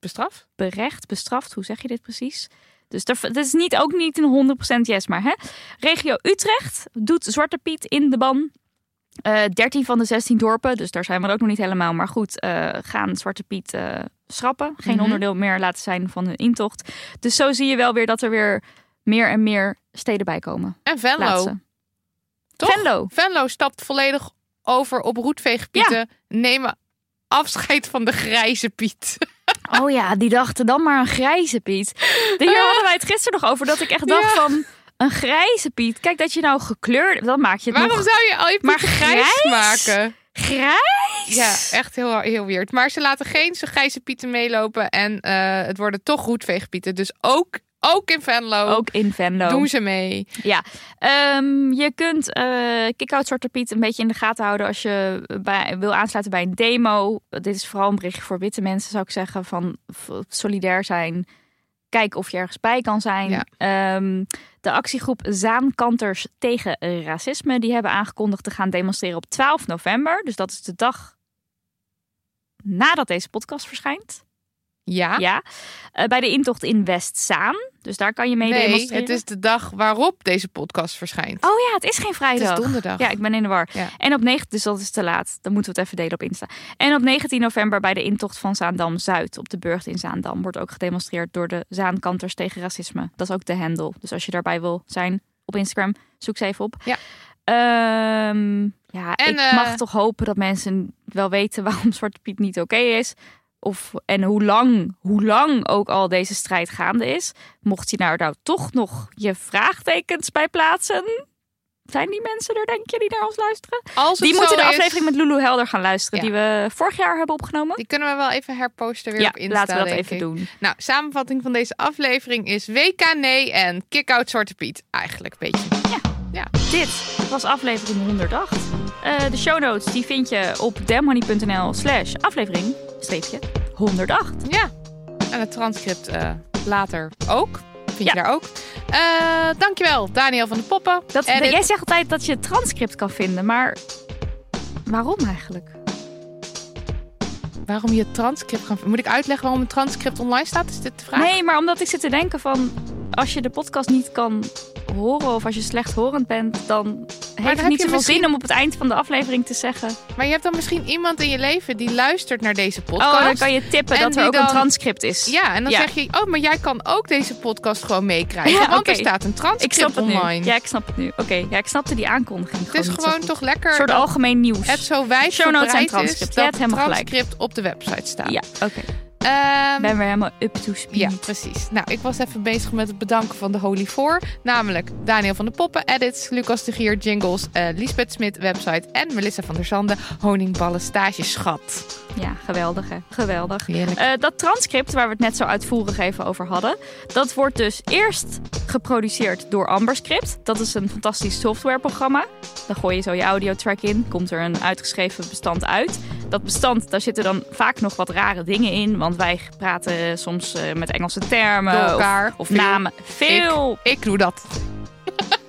Bestraf? berecht, bestraft. Hoe zeg je dit precies? Dus dat is niet, ook niet een 100% yes, maar hè. Regio Utrecht doet Zwarte Piet in de ban. Eh 13 van de 16 dorpen, dus daar zijn we ook nog niet helemaal. Maar goed, eh, gaan Zwarte Piet eh, schrappen. Geen Mhm. onderdeel meer laten zijn van hun intocht. Dus zo zie je wel weer dat er weer meer en meer steden bij komen. En Venlo. Plaatsen. Toch? Venlo. Venlo stapt volledig over op roetveegpieten. Nemen afscheid van de grijze Piet. Oh ja, die dachten dan maar een grijze Piet. *laughs* Hier hadden wij het gisteren nog over dat ik echt dacht Ja. van een grijze Piet. Kijk dat je nou gekleurd, dan maak je het Waarom nog zou je al je Maar grijs, grijs? maken? grijs. Ja, echt heel, heel weird. Maar ze laten geen zo grijze pieten meelopen. En eh, het worden toch roetveegpieten. Dus ook, ook in Venlo Ook in Venlo. doen ze mee. Ja, Ehm, je kunt eh Kick-Out Zwarte Piet een beetje in de gaten houden als je bij, wil aansluiten bij een demo. Dit is vooral een berichtje voor witte mensen, zou ik zeggen, van solidair zijn. Kijk of je ergens bij kan zijn. Ja. Ehm, de actiegroep Zaankanters tegen racisme, die hebben aangekondigd te gaan demonstreren op 12 november. Dus dat is de dag nadat deze podcast verschijnt. Ja. Ja. Eh, bij de intocht in Westzaan. Dus daar kan je mee nee, demonstreren. het is de dag waarop deze podcast verschijnt. Oh ja, het is geen vrijdag. het is donderdag. Ja, ik ben in de war. Ja. En op 9, dus dat is te laat. Dan moeten we het even delen op Insta. En op 19 november bij de intocht van Zaandam Zuid op de Burgt in Zaandam wordt ook gedemonstreerd door de Zaankanters tegen racisme. Dat is ook de handle. Dus als je daarbij wil zijn op Instagram, zoek ze even op. Ja. Ehm, ja, En, ik eh, mag toch hopen dat mensen wel weten *laughs* waarom Zwarte Piet niet oké is. Of, en hoe lang, hoe lang ook al deze strijd gaande is. Mocht je nou, nou toch nog je vraagtekens bij plaatsen. Zijn die mensen er, denk je, die naar ons luisteren? Als Die moeten de is, aflevering met Lulu Helder gaan luisteren. Ja. Die we vorig jaar hebben opgenomen. Die kunnen we wel even herposten weer ja, op Insta, laten we dat even ik. doen. Nou, samenvatting van deze aflevering is WK nee en kick-out Zwarte Piet. Eigenlijk een beetje. Dit was aflevering 108. Eh, de show notes die vind je op demhoney.nl slash aflevering streepje 108. Ja. En het transcript eh, later ook. Vind Ja. je daar ook. Eh, dankjewel, Daniel van de Poppen. Dat, Edit. jij zegt altijd dat je het transcript kan vinden, maar waarom eigenlijk? Waarom je het transcript gaan... Moet ik uitleggen waarom een transcript online staat? Is dit de vraag? Nee, maar omdat ik zit te denken van als je de podcast niet kan horen of als je slechthorend bent, dan heeft heb het niet zoveel misschien- zin om op het eind van de aflevering te zeggen. Maar je hebt dan misschien iemand in je leven die luistert naar deze podcast. Oh, dan kan je tippen En dat er ook een transcript is. Ja, en dan Ja. zeg je, oh, maar jij kan ook deze podcast gewoon meekrijgen. *laughs* Ja, want er staat een ik transcript snap het online. nu. Ja, ik snap het nu. Oké, ja, ik snapte die aankondiging. het is gewoon toch lekker een soort algemeen nieuws. het zo wijd Show notes en transcript. is dat gelijk. transcript op de website staat. Ja, oké. Ehm, ben weer helemaal up to speed. Ja, precies. Nou, ik was even bezig met het bedanken van de Holy Four. Namelijk Daniel van de Poppen, edits, Lucas de Gier, jingles, eh Lisbeth Smit, website en Melissa van der Zanden, honingballen stageschat. Ja, geweldig hè. Geweldig. Heerlijk. Eh, dat transcript waar we het net zo uitvoerig even over hadden, dat wordt dus eerst geproduceerd door Amberscript. Dat is een fantastisch softwareprogramma. Dan gooi je zo je audiotrack in, komt er een uitgeschreven bestand uit. Dat bestand, daar zitten dan vaak nog wat rare dingen in, want wij praten soms eh, met Engelse termen Door elkaar. of, namen. Veel, Ik doe dat. *laughs*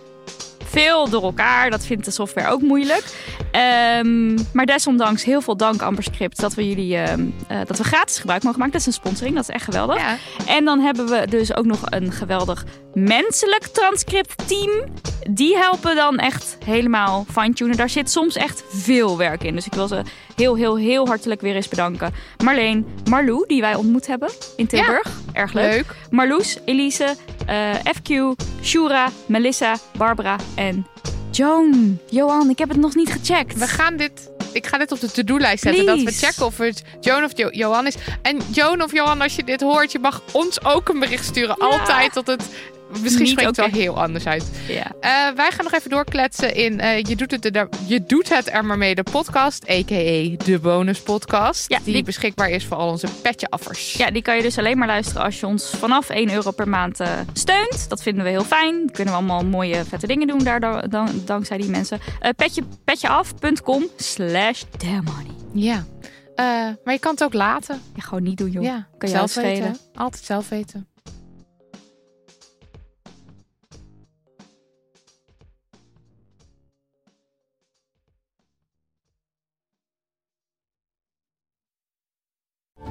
veel door elkaar. Dat vindt de software ook moeilijk. Ehm, maar desondanks heel veel dank Amberscript dat we jullie ehm, eh, dat we gratis gebruik mogen maken. Dat is een sponsoring, dat is echt geweldig. Ja. En dan hebben we dus ook nog een geweldig menselijk transcript team. Die helpen dan echt helemaal fine-tunen. Daar zit soms echt veel werk in. Dus ik wil ze heel, heel, heel hartelijk weer eens bedanken. Marleen, Marlou, die wij ontmoet hebben in Tilburg. Erg leuk. Leuk. Marloes, Elise, eh, FQ, Shura, Melissa, Barbara en Joan. Johan, ik heb het nog niet gecheckt. We gaan dit. Ik ga dit op de to-do-lijst zetten. Dat we checken of het Joan of jo Johan is. En Joan of Johan, als je dit hoort, je mag ons ook een bericht sturen. Ja. Altijd tot het. Misschien spreekt het oké. wel heel anders uit. Ja. Eh, wij gaan nog even doorkletsen in eh, je, doet het er, je doet het er maar mee, de podcast. A.k.a. de bonus podcast. Ja, die, die- beschikbaar is voor al onze petje-affers. ja, die kan je dus alleen maar luisteren als je ons vanaf 1 euro per maand eh, steunt. Dat vinden we heel fijn. Dan kunnen we allemaal mooie vette dingen doen daardoor, dan, dankzij die mensen. Petje, petjeaf.com slash themoney. Ja. Maar je kan het ook laten. Ja, gewoon niet doen joh. Ja, Kan je zelf weten. Altijd zelf weten.